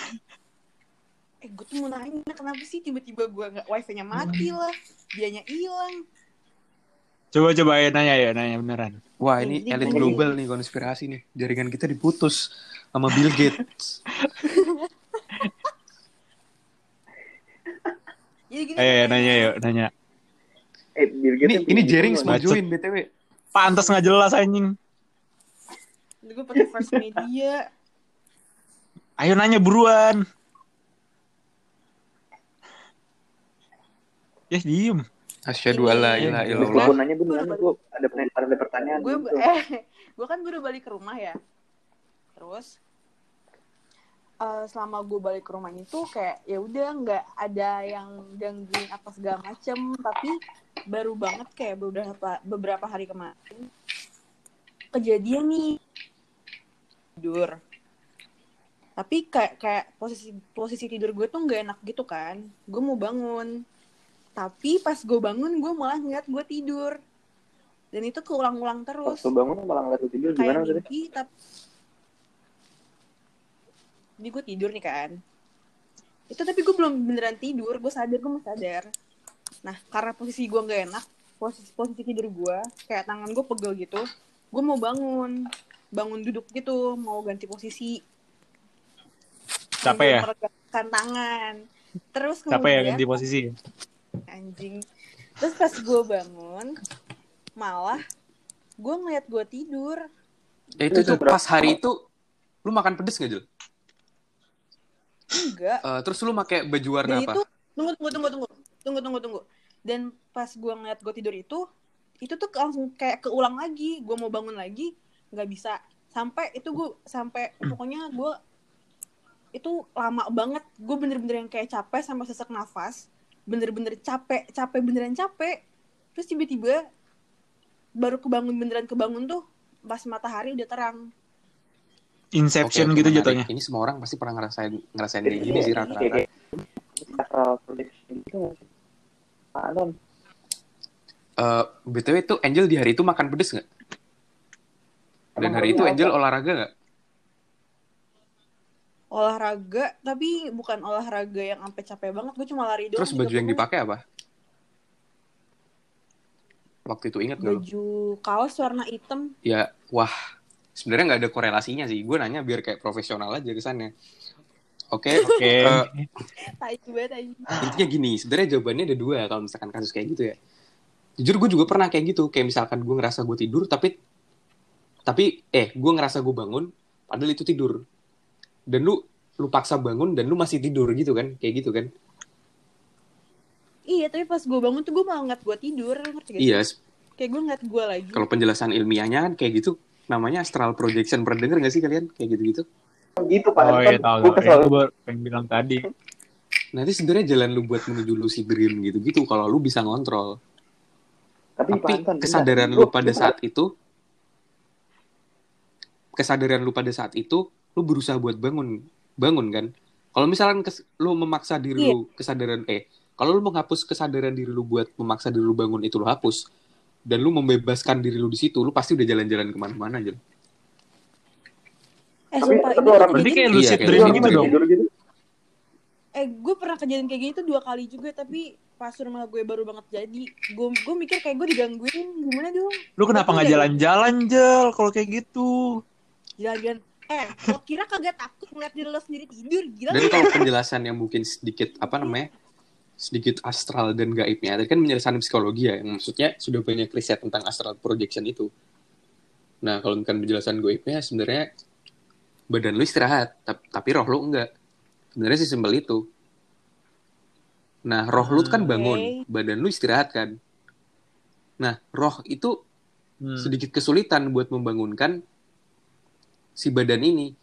Eh, gue tuh mau nanya kenapa sih tiba-tiba gue nggak wifi-nya mati lah, dianya hilang. Coba coba ya nanya ya, nanya beneran. Wah ini jadi elit global nih konspirasi nih. Jaringan kita diputus sama Bill Gates. Jadi <laughs> gini. Ayo ya, katanya, nanya yuk, nanya. Eh, Bill Gates Ini ini Bacot. join btw. Pantas nggak jelas anjing. Gue pakai first media. Ayo nanya buruan. Ya diem. Asyhadu alla ilaha Gue illallah. mau nanya gue nanya gue ada pertanyaan ada pertanyaan. gue gitu. eh gue kan baru balik ke rumah ya terus eh, selama gue balik ke rumah itu kayak ya udah nggak ada yang gangguin apa segala macem tapi baru banget kayak beberapa beberapa hari kemarin kejadian nih tidur. Tapi kayak kayak posisi posisi tidur gue tuh nggak enak gitu kan. Gue mau bangun. Tapi pas gue bangun gue malah ngeliat gue tidur. Dan itu keulang-ulang terus. Waktu bangun malah ngeliat tidur gimana kayak maksudnya? mimpi tapi ini gue tidur nih kan. Itu tapi gue belum beneran tidur gue sadar gue masih sadar. Nah karena posisi gue nggak enak posisi posisi tidur gue kayak tangan gue pegel gitu gue mau bangun bangun duduk gitu mau ganti posisi. Capek ya? Meregangkan tangan. Terus Capek ya kemudian ganti posisi? anjing. Terus pas gue bangun malah gue ngeliat gue tidur. Ya itu tuh pas hari itu lu makan pedes gak Jul? enggak. Eh, terus lu pakai baju warna dan apa? itu tunggu tunggu tunggu tunggu. Tunggu tunggu tunggu. Dan pas gue ngeliat gue tidur itu itu tuh langsung kayak keulang lagi. Gue mau bangun lagi nggak bisa sampai itu gue sampai pokoknya gue itu lama banget gue bener-bener yang kayak capek sampai sesak nafas bener-bener capek capek beneran capek terus tiba-tiba baru kebangun beneran kebangun tuh pas matahari udah terang Inception Oke, oke, gitu menarik. jatuhnya. Ini semua orang pasti pernah ngerasain ngerasain kayak gini sih rata-rata. nggak sih? Apaan? Eh, BTW itu Angel di hari itu makan pedes nggak? Dan Emang hari itu apa? Angel olahraga nggak? olahraga tapi bukan olahraga yang sampai capek banget gue cuma lari doang Terus baju 30 yang dipakai apa? Waktu itu inget nggak lu? baju kaos warna hitam Ya, wah. Sebenarnya nggak ada korelasinya sih. Gue nanya biar kayak profesional aja kesannya. Oke, <laughs> Oke. eh, aja intinya gini. Sebenarnya jawabannya ada dua kalau misalkan kasus kayak gitu ya. Jujur gue juga pernah kayak gitu. Kayak misalkan gue ngerasa gue tidur, tapi tapi eh gue ngerasa gue bangun, padahal itu tidur. Dan lu lu paksa bangun dan lu masih tidur gitu kan? Kayak gitu kan? Iya, tapi pas gue bangun tuh gue malah ngeliat gue tidur, ngerti gak? Iya, Kayak gue ngeliat gue lagi. kalau penjelasan ilmiahnya kan kayak gitu namanya astral projection pernah denger gak sih kalian kayak gitu-gitu Gitu Pak. Oh Kan iya tahu. gua tahu. kesel. Ya, Gue pengen bilang tadi. nanti sebenarnya jalan lu buat menuju lucid dream gitu-gitu kalau lu bisa ngontrol Tapi, tapi Pak Anton, kesadaran lu pada saat itu kesadaran lu pada saat itu lu berusaha buat bangun bangun kan kalau misalkan kes- lu memaksa diri Iya. lu kesadaran eh kalau lu menghapus kesadaran diri lu buat memaksa diri lu bangun itu lu hapus dan lu membebaskan diri lu di situ lu pasti udah jalan-jalan ke mana-mana aja eh, Tapi- sumpah, tapi ini orang- Berarti kayak kejadian- lucid Iya, kayak dream lucid gitu dream. dong. Gitu. Eh, gue pernah kejadian kayak gitu dua kali juga, tapi pas rumah gue baru banget jadi. Gue gue mikir kayak gue digangguin, gimana dong? Lu kenapa nggak jalan-jalan Jel kalau kayak gitu? Jalan-jalan. Eh, lo kira kagak takut ngeliat diri lo sendiri tidur? Gila Dan kalau penjelasan yang mungkin sedikit apa namanya sedikit astral dan gaibnya, tadi kan penjelasan psikologi ya, yang maksudnya sudah banyak riset tentang astral projection itu. Nah kalau bukan penjelasan gaibnya sebenarnya badan lu istirahat, tap- tapi roh lu enggak. Sebenarnya sih simpel itu. Nah roh lu kan bangun, badan lu istirahat kan. Nah roh itu Hmm. sedikit kesulitan buat membangunkan si badan ini.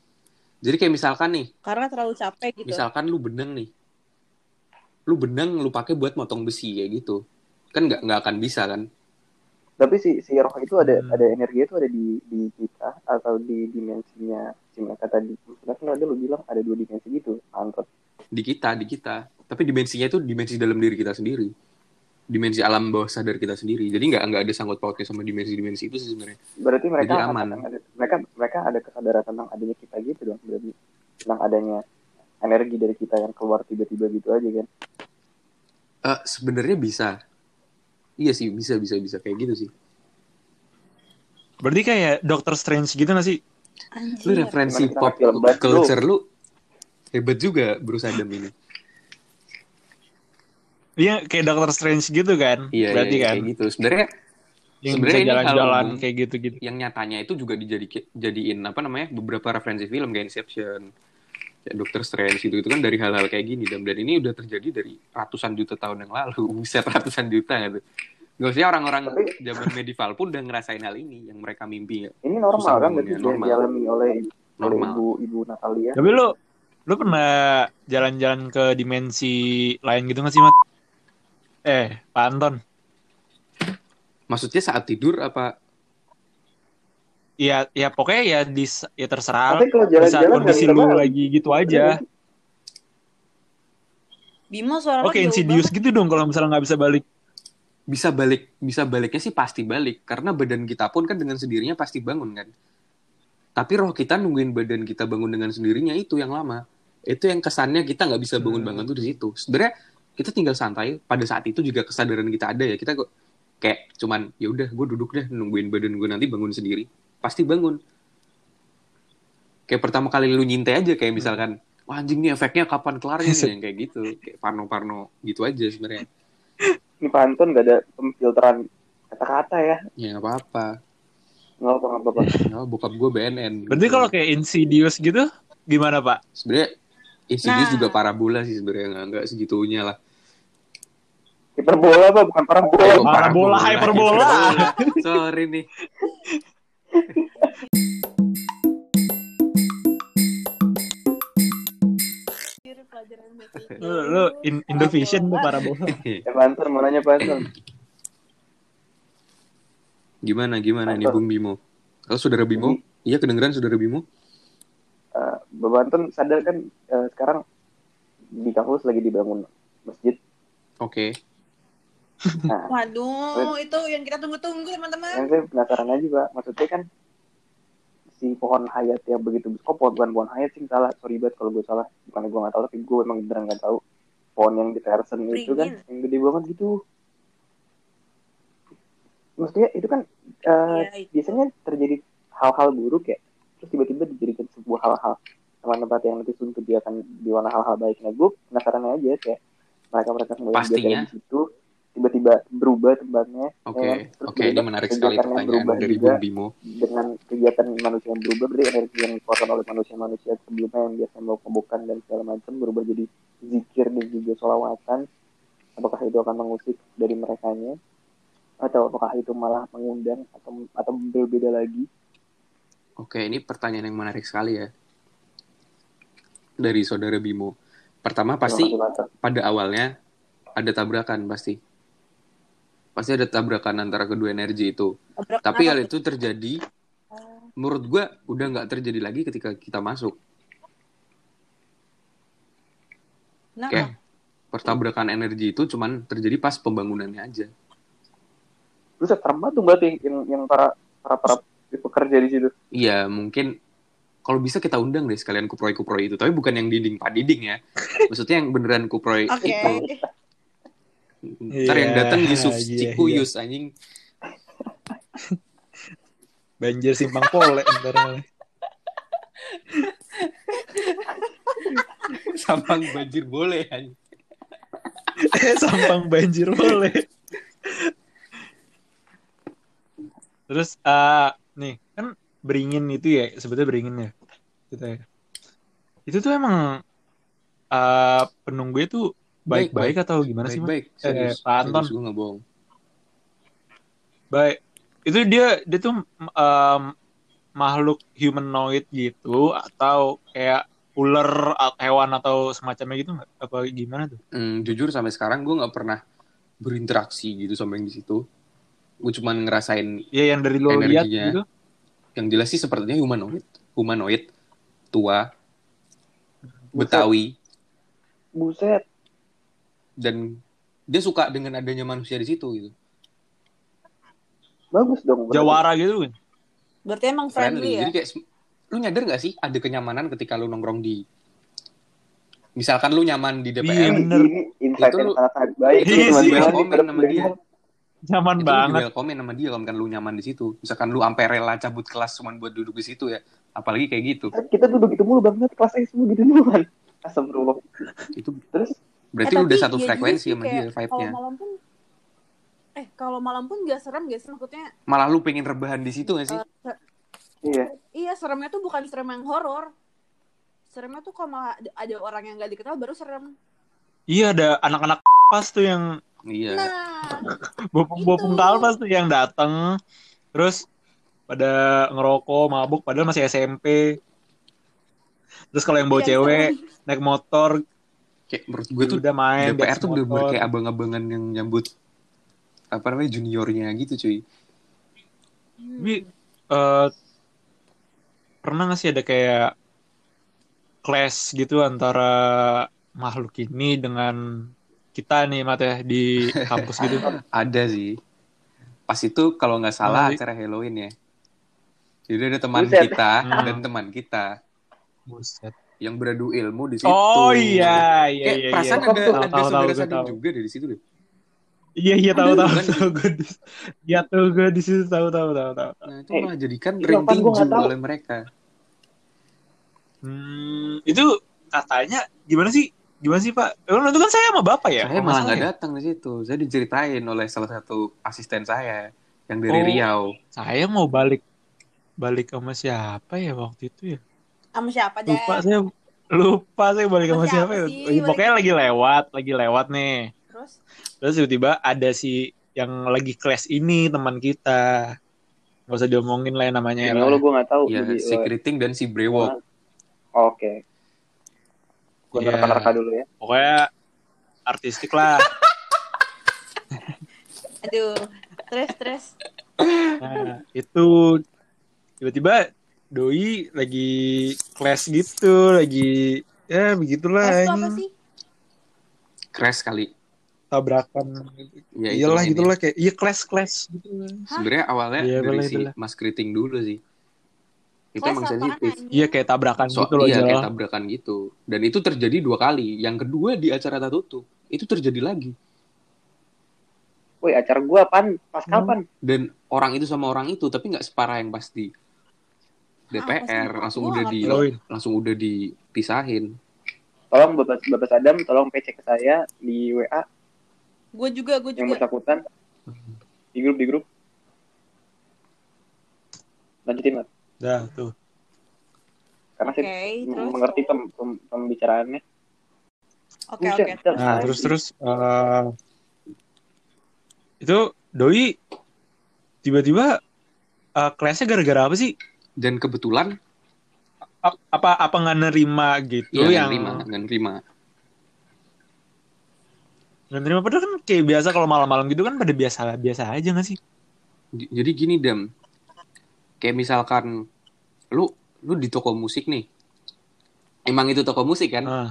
Jadi kayak misalkan nih, Karena terlalu capek gitu. misalkan lu benang nih lu benang lu pakai buat motong besi kayak gitu kan nggak nggak akan bisa kan Tapi si si roh itu ada Hmm. ada energi itu ada di di kita atau di dimensinya si mereka tadi. Kan ada lu bilang ada dua dimensi gitu, Anton. di kita di kita tapi dimensinya itu dimensi dalam diri kita sendiri dimensi alam bawah sadar kita sendiri jadi nggak nggak ada sangkut pautnya sama dimensi-dimensi itu sih sebenarnya Berarti mereka Jadi aman. ada, mereka mereka ada kesadaran tentang adanya kita gitu dong berarti tentang adanya energi dari kita yang keluar tiba-tiba gitu aja kan. Eh, sebenarnya bisa iya sih bisa bisa bisa kayak gitu sih Berarti kayak Doctor Strange gitu gak sih? Anjir. lu referensi pop culture lu hebat juga berusaha demi ini Iya kayak Doctor Strange gitu kan? iya Berarti iya, kan? kayak gitu sebenarnya Yang Sebenarnya bisa jalan-jalan kayak gitu-gitu. yang nyatanya itu juga dijadi jadiin apa namanya beberapa referensi film kayak Inception kayak Doctor Strange gitu itu kan dari hal-hal kayak gini dan dan ini udah terjadi dari ratusan juta tahun yang lalu <laughs> buset ratusan juta gitu Gak usah orang-orang Tapi- zaman medieval pun udah ngerasain hal ini yang mereka mimpi ya. Ini normal kan berarti normal. dialami oleh oleh Normal. ibu ibu Natalia. Tapi lu Lu pernah jalan-jalan ke dimensi lain gitu gak sih, Mat? Eh, Pak Anton. Maksudnya saat tidur apa? Iya, ya pokoknya ya di ya terserah. Tapi kalau saat jalan-jalan nggak kondisi bisa lu balik. lagi gitu aja. Bimo suara Oke, insidious banget. gitu dong kalau misalnya nggak bisa balik. Bisa balik, bisa baliknya sih pasti balik. Karena badan kita pun kan dengan sendirinya pasti bangun kan. Tapi roh kita nungguin badan kita bangun dengan sendirinya itu yang lama. Itu yang kesannya kita nggak bisa bangun-bangun tuh di situ. Sebenarnya kita tinggal santai. Pada saat itu juga kesadaran kita ada ya. Kita kok kayak cuman ya udah gue duduk deh nungguin badan gue nanti bangun sendiri. Pasti bangun. Kayak pertama kali lu nyintai aja kayak misalkan wah anjing nih efeknya kapan kelarnya nih <laughs> yang kayak gitu. Kayak parno-parno gitu aja sebenarnya. Ini Pak Anton gak ada pemfilteran kata-kata ya. Ya nggak apa-apa. Nggak apa nggak apa. <laughs> Bokap gue BNN. Berarti kalau kayak insidious gitu gimana, Pak? sebenarnya Insidious Nah. juga parabola sih sebenarnya nggak nggak segitunya lah. Hiperbola apa bukan parabola. Oh, Parabola, hyperbola. Sorry nih. Lu, lu in, Indovision tuh parabola. Ya Pak <laughs> Anton mau nanya Pak Anton. gimana gimana nih Bung Bimo? Kalau saudara Bimo? Iya kedengeran saudara Bimo? Eh, Bapak Anton sadar kan eh, sekarang di kampus lagi dibangun masjid. Oke. Nah, Waduh, itu yang kita tunggu-tunggu teman-teman. yang saya penasaran aja Pak. Maksudnya kan si pohon hayat yang begitu kok pohon bukan pohon hayat sih salah. Sorry banget kalau gue salah. Bukan gue nggak tahu tapi gue emang beneran nggak tahu pohon yang di Tersen itu kan yang gede banget gitu. Maksudnya itu kan eh, Iya, itu. biasanya terjadi hal-hal buruk ya terus tiba-tiba dijadikan sebuah hal-hal. Sama tempat yang nanti untuk dia akan diwarna hal-hal baik. Nah gue penasaran aja kayak mereka mereka semua yang di situ tiba-tiba berubah tempatnya Oke. ya kan? Oke, ini tiba-tiba menarik sekali pertanyaan berubah dari juga Bung Bimo. dengan kegiatan manusia yang berubah berarti energi yang dikeluarkan oleh manusia-manusia sebelumnya yang biasanya mabuk-mabukan dan segala macam berubah jadi zikir dan juga solawatan apakah itu akan mengusik dari merekanya atau apakah itu malah mengundang atau atau berbeda lagi Oke, ini pertanyaan yang menarik sekali ya. Dari saudara Bimo. Pertama pasti pada awalnya ada tabrakan pasti. Pasti ada tabrakan antara kedua energi itu. Tabrakan Tapi hal itu terjadi menurut gua udah nggak terjadi lagi ketika kita masuk. Nah, Kayak pertabrakan energi itu cuman terjadi pas pembangunannya aja. Terus serem banget tuh berarti yang yang para para para pekerja di situ. Iya, mungkin kalau bisa kita undang deh sekalian kuproy-kuproy itu. Tapi bukan yang dinding pak dinding ya. Maksudnya yang beneran kuproy Oke. itu. Ntar yang datang Yusuf <laughs> iya, Cikuyus anjing. Banjir simpang pole ntar. <laughs> Sampang banjir boleh anjing. <laughs> Sampang banjir boleh. Terus eh nih kan beringin itu ya sebetulnya beringin ya. Gitu ya. Itu tuh emang eh penunggunya tuh baik-baik atau gimana sih? Baik-baik. Serius. Eh, Pak Anton. Gue nggak bohong. Baik. Itu dia dia tuh em, makhluk humanoid gitu atau kayak ular hewan atau semacamnya gitu nggak? Apa gimana tuh? Hmm, jujur sampai sekarang gue nggak pernah berinteraksi gitu sama yang di situ. Gue cuman ngerasain Ya yang dari lo lihat Energinya. gitu. yang jelas sih sepertinya humanoid, humanoid, tua, Betawi, Buset. Dan dia suka dengan adanya manusia di situ gitu. Bagus dong. berarti. Jawara gitu kan. berarti emang Friendly. friendly ya? Jadi kayak lu nyadar gak sih ada kenyamanan ketika lu nongkrong di misalkan lu nyaman di Iya, DPR, bener. Ini insight Itu yang lu- sangat-sangat baik. Iya Komen pada sama dia. <laughs> Nyaman itu lu banget. di welcome sama dia kalau kan lu nyaman di situ. Misalkan lu sampai rela cabut kelas cuma buat duduk di situ ya. Apalagi kayak gitu. Kita tuh begitu mulu banget kelas saya semua gitu dulu kan. Astagfirullah. Itu Terus berarti Eh, udah satu iya frekuensi sama dia vibe-nya. Kalau malam pun eh kalau malam pun gak serem gak sih maksudnya Malah lu pengen rebahan di situ gak sih? se- iya. iya seremnya tuh bukan serem yang horor seremnya tuh kalau malah ada, orang yang gak dikenal baru serem Iya ada anak-anak pas tuh yang Iya. nah <laughs> bopung-bopung Itu. kalpas tuh yang dateng terus pada ngerokok mabuk padahal masih SMP Terus kalau yang bawa Iya, cewek bisa. naik motor Kayak menurut gue tuh udah main DPR tuh bener-bener motor. kayak abang-abangan yang nyambut apa namanya juniornya gitu cuy. Hmm. Tapi eh, pernah gak sih ada kayak clash gitu antara makhluk ini dengan kita nih Mat ya di kampus gitu. <laughs> Ada sih. Pas itu kalau nggak salah di- acara Halloween ya. Jadi ada teman Buset. kita Hmm. dan teman kita Buset. Yang beradu ilmu di situ. Oh iya iya Kayak iya. perasaan iya. ada Tahu, ada tahu, tahu, saudara tahu. juga dari situ deh. Iya iya tahu tahu tahu gue di Iya tuh gue di situ tahu tahu tahu tahu. Nah, itu Eh, malah jadikan itu ring tinju tahu. oleh mereka. Hmm, itu katanya gimana sih? Gimana sih Pak? Emang itu kan saya sama Bapak ya? Saya malah nggak ya? datang di situ. Saya diceritain oleh salah satu asisten saya yang dari Oh. Riau. Saya mau balik balik sama siapa ya waktu itu ya? Sama siapa deh? Lupa saya lupa saya balik sama Sama siapa, siapa ya? sih? Pokoknya lagi lewat, lagi lewat nih. Terus? Terus tiba-tiba ada si yang lagi kelas ini teman kita. Gak usah diomongin lah ya namanya. Ini lah. lo gue nggak tahu. Ya, jadi, si lo- Kriting dan si Brewok. Oke. Gue Iya. nerka-nerka dulu ya. Pokoknya artistik lah. <laughs> Aduh. Terus, terus. Nah, itu tiba-tiba doi lagi kelas gitu, lagi ya begitulah. Itu apa sih? Crash kali. Tabrakan. Ya, Iyalah itulah ini. gitulah kayak iya kelas kelas gitu. Sebenarnya awalnya Iya, dari si. Mas Kriting dulu sih. Itu emang sensitif. Iya kayak tabrakan So, gitu loh iya, kayak tabrakan gitu. Dan itu terjadi dua kali. Yang kedua di acara tertutup. Itu terjadi lagi. Woi acara gue apaan? Pas Hmm. kapan? Dan orang itu sama orang itu, tapi nggak separah yang pasti. DPR sih? langsung udah di langsung udah dipisahin. Tolong Bapak, Bapak Sadam, tolong PC ke saya di WA Gue juga, gue yang juga. bersangkutan. Di grup, di grup. Lanjutin, Mat. Dah tuh. Karena Oke, saya terus. mengerti pem- pem- pembicaraannya. Oke, Buset, oke. bentar. Nah, terus terus eh, itu doi tiba-tiba eh, kelasnya gara-gara apa sih? Dan kebetulan apa apa nggak nerima gitu ya yang nerima, nggak nerima. nggak nerima padahal kan kayak biasa kalau malam-malam gitu kan pada biasa biasa aja nggak sih? Jadi gini Dam, kayak misalkan lu lu di toko musik nih, emang itu toko musik kan? Ah,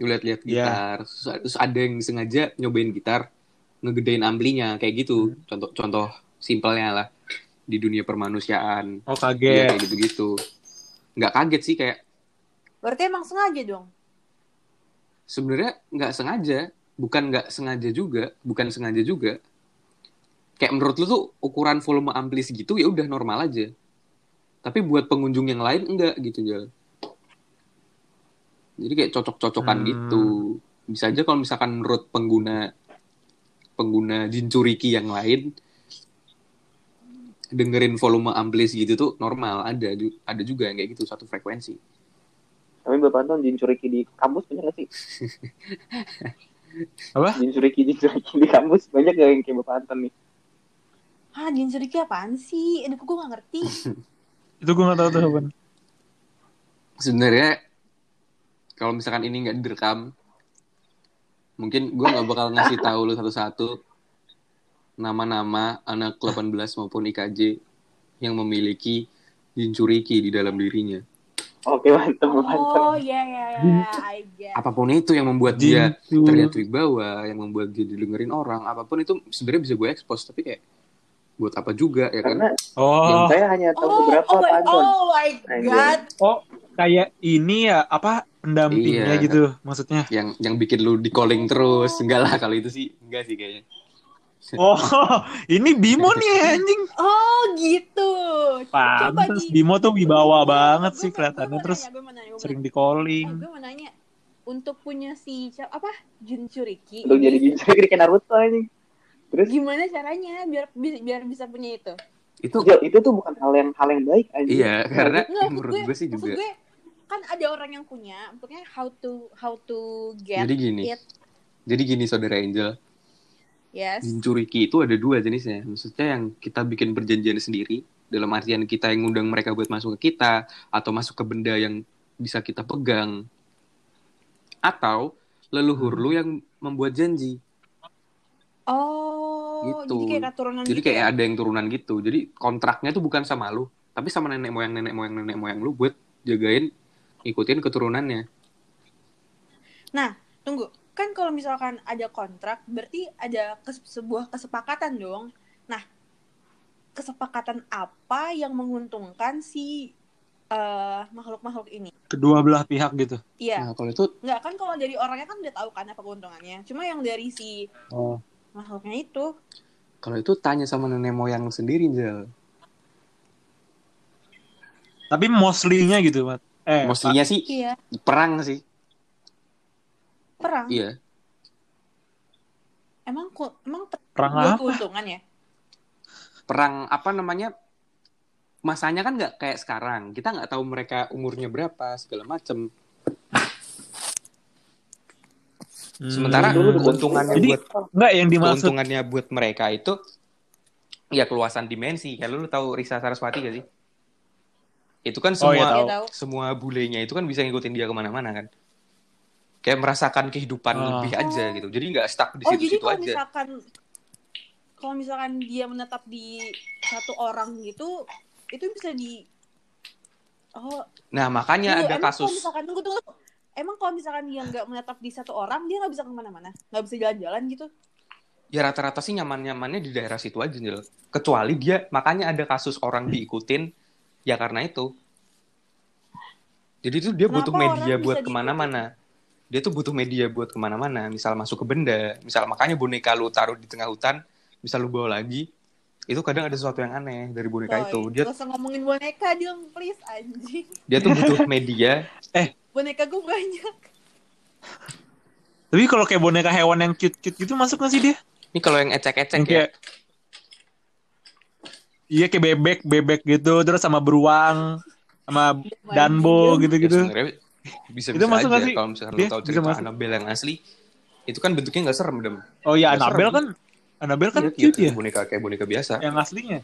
Lu lihat-lihat Iya. gitar, terus, terus ada yang sengaja nyobain gitar, ngegedein amplinya kayak gitu. Hmm. Contoh contoh simpelnya lah di dunia permanusiaan. oh Iya kaget. kayak gitu-gitu. Nggak kaget sih kayak Berarti emang sengaja dong? sebenarnya nggak sengaja, bukan nggak sengaja juga, bukan sengaja juga. Kayak menurut lu tuh ukuran volume ampli segitu ya udah normal aja. Tapi buat pengunjung yang lain enggak gitu Jal. Jadi kayak cocok-cocokan Hmm. gitu. Bisa aja kalau misalkan menurut pengguna pengguna Jinchuriki yang lain dengerin volume ampli segitu tuh normal ada ada juga yang kayak gitu satu frekuensi. Tapi Bapak Anton Jin Suriki di kampus banyak gak sih? <laughs> Apa? Jin Suriki, Jin Suriki di kampus banyak gak yang kayak Bapak Anton nih? Hah, Jin Suriki apaan sih? Aduh, gue gak ngerti. <laughs> Itu gue nggak tahu tuh apa. sebenarnya kalau misalkan ini nggak direkam mungkin gue nggak bakal ngasih tahu lu satu-satu nama-nama anak 18 maupun IKJ yang memiliki Jinchuriki di dalam dirinya. Oke mantap Anton. Oh, iya, iya, iya. I get. Apa pun itu yang membuat dia Jinchu. terlihat wibawa, yang membuat dia didengerin orang, apa pun itu sebenarnya bisa gue expose, tapi kayak buat apa juga ya kan? Karena Oh, saya hanya tahu Oh, beberapa oh, Anton. oh my Anjir. god. oh kayak ini ya apa pendampingnya Iya. gitu maksudnya. Yang yang bikin lu di calling terus, enggak lah kalau itu sih, enggak sih kayaknya. Oh, <laughs> ini Bimo nih anjing. Oh, gitu. Coba Pantes di- Bimo tuh wibawa banget sih kelihatannya terus nanya, sering di calling. Eh, gue mau nanya. Untuk punya si apa? Jinchuriki. Untuk ini jadi Jin Suriki kayak Naruto anjing. Terus gimana caranya biar bi- biar bisa punya itu? Itu Jel, itu tuh bukan hal yang hal yang baik anjing. iya, karena Nggak, menurut gue sih maksud juga. gue kan ada orang yang punya, maksudnya how to how to get Jadi gini, it. jadi gini saudara Angel, Yes. Jinchuriki itu ada dua jenisnya. Maksudnya yang kita bikin perjanjian sendiri dalam artian kita yang ngundang mereka buat masuk ke kita atau masuk ke benda yang bisa kita pegang atau leluhur lu yang membuat janji Oh, Gitu. jadi kayak keturunan jadi gitu kayak ya? ada yang turunan gitu jadi kontraknya tuh bukan sama lu tapi sama nenek moyang nenek moyang nenek moyang lu buat jagain ikutin keturunannya Nah, tunggu. Kan kalau misalkan ada kontrak, berarti ada kes- sebuah kesepakatan dong. Nah, kesepakatan apa yang menguntungkan si eh, makhluk-makhluk ini? Kedua belah pihak gitu. Iya, nah kalau itu nggak kan kalau dari orangnya kan udah tahu kan apa keuntungannya. Cuma yang dari si Oh. makhluknya itu, kalau itu tanya sama nenek moyang lu sendiri Jel Tapi mostly-nya gitu, Mat. Eh, mostly-nya sih iya, perang sih perang. iya Emang ku- emang per- perang buat apa? keuntungan ya? perang apa namanya masanya kan nggak kayak sekarang kita nggak tahu mereka umurnya berapa segala macem Hmm. sementara Dulu keuntungannya Jadi, buat Enggak yang dimaksud. keuntungannya buat mereka itu ya keluasan dimensi kayak lu, tahu Risa Saraswati gak sih itu kan Oh, semua iya, tahu. Iya tahu. semua bulenya itu kan bisa ngikutin dia ke mana-mana kan kayak merasakan kehidupan Ah. lebih aja gitu jadi nggak stuck di Oh, jadi situ-situ kalau aja misalkan kalau misalkan dia menetap di satu orang gitu, itu bisa di Oh, nah makanya Tunggu, ada kasus Kalau misalkan, tunggu, tunggu. Emang kalau misalkan dia nggak menetap di satu orang, dia nggak bisa ke mana-mana? Nggak bisa jalan-jalan gitu? ya rata-rata sih nyaman-nyamannya di daerah situ aja Jel. kecuali dia makanya ada kasus orang diikutin ya karena itu jadi itu dia Kenapa butuh media buat ke mana-mana dia tuh butuh media buat ke mana-mana misal masuk ke benda misal makanya boneka lu taruh di tengah hutan misal lu bawa lagi itu kadang ada sesuatu yang aneh dari boneka itu Boy, dia Gak usah ngomongin boneka dong, please, anjing. dia tuh butuh <laughs> media Boneka gue banyak. Tapi kalau kayak boneka hewan yang cute-cute gitu masuk nggak sih dia? ini kalau yang ecek-ecek ya kayak Iya kayak bebek, bebek gitu, terus sama beruang, sama danbo Ya, gitu-gitu. sebenarnya bisa Itu bisa masuk aja nggak sih? kalau misalkan Dia lu tahu cerita masuk. Annabelle yang asli itu kan bentuknya nggak serem dem Oh iya, Nggak Annabelle serem. kan, Annabelle kan Iya, cute iya, ya, boneka kayak boneka biasa yang aslinya.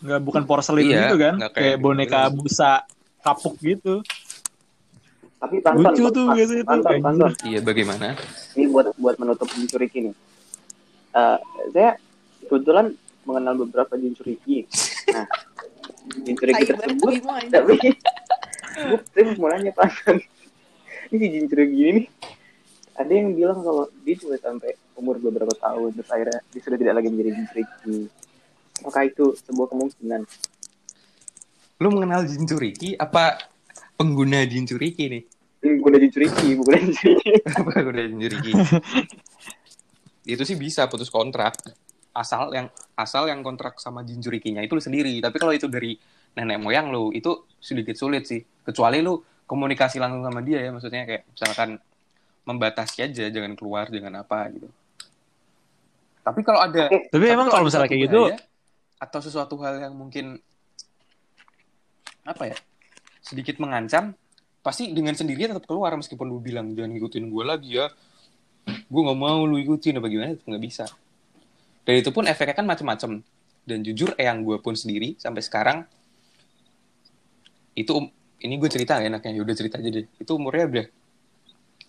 Nggak bukan porselin Iya, gitu kan, kayak kayak boneka Annabelle. busa kapuk gitu. Tapi tonton, Lucu tuh biasanya kayak tonton. iya bagaimana Ini buat buat menutup Jinchuriki nih. Eh, saya kebetulan mengenal beberapa Jinchuriki. Nah, Jinchuriki tersebut tapi gue saya mau nanya Pantan ini si Jinchuriki ini nih. Ada yang bilang kalau dia cuma sampai umur beberapa tahun terus akhirnya dia sudah tidak lagi menjadi Jinchuriki apakah itu sebuah kemungkinan? Lu mengenal Jinchuriki apa pengguna Jinchuriki nih? Ini bukan Jinchuriki bukan <laughs> Jinchuriki apa pengguna Jinchuriki itu sih bisa putus kontrak. Asal yang asal yang kontrak sama Jinchurikinya itu lu sendiri. Tapi kalau itu dari nenek moyang lu itu sedikit sulit sih kecuali lu komunikasi langsung sama dia ya maksudnya kayak misalkan membatasi aja jangan keluar jangan apa gitu. Tapi kalau ada Oke. Tapi emang kalau misalnya kayak gitu, bahaya, atau sesuatu hal yang mungkin apa ya sedikit mengancam pasti dengan sendirinya tetap keluar meskipun lu bilang jangan ngikutin gue lagi ya. Gue nggak mau lu ikutin apa gimana nggak bisa. Dan itu pun efeknya kan macam-macam dan jujur eyang gue pun sendiri sampai sekarang itu um- ini gue cerita ya enaknya? Udah cerita aja deh. Itu umurnya udah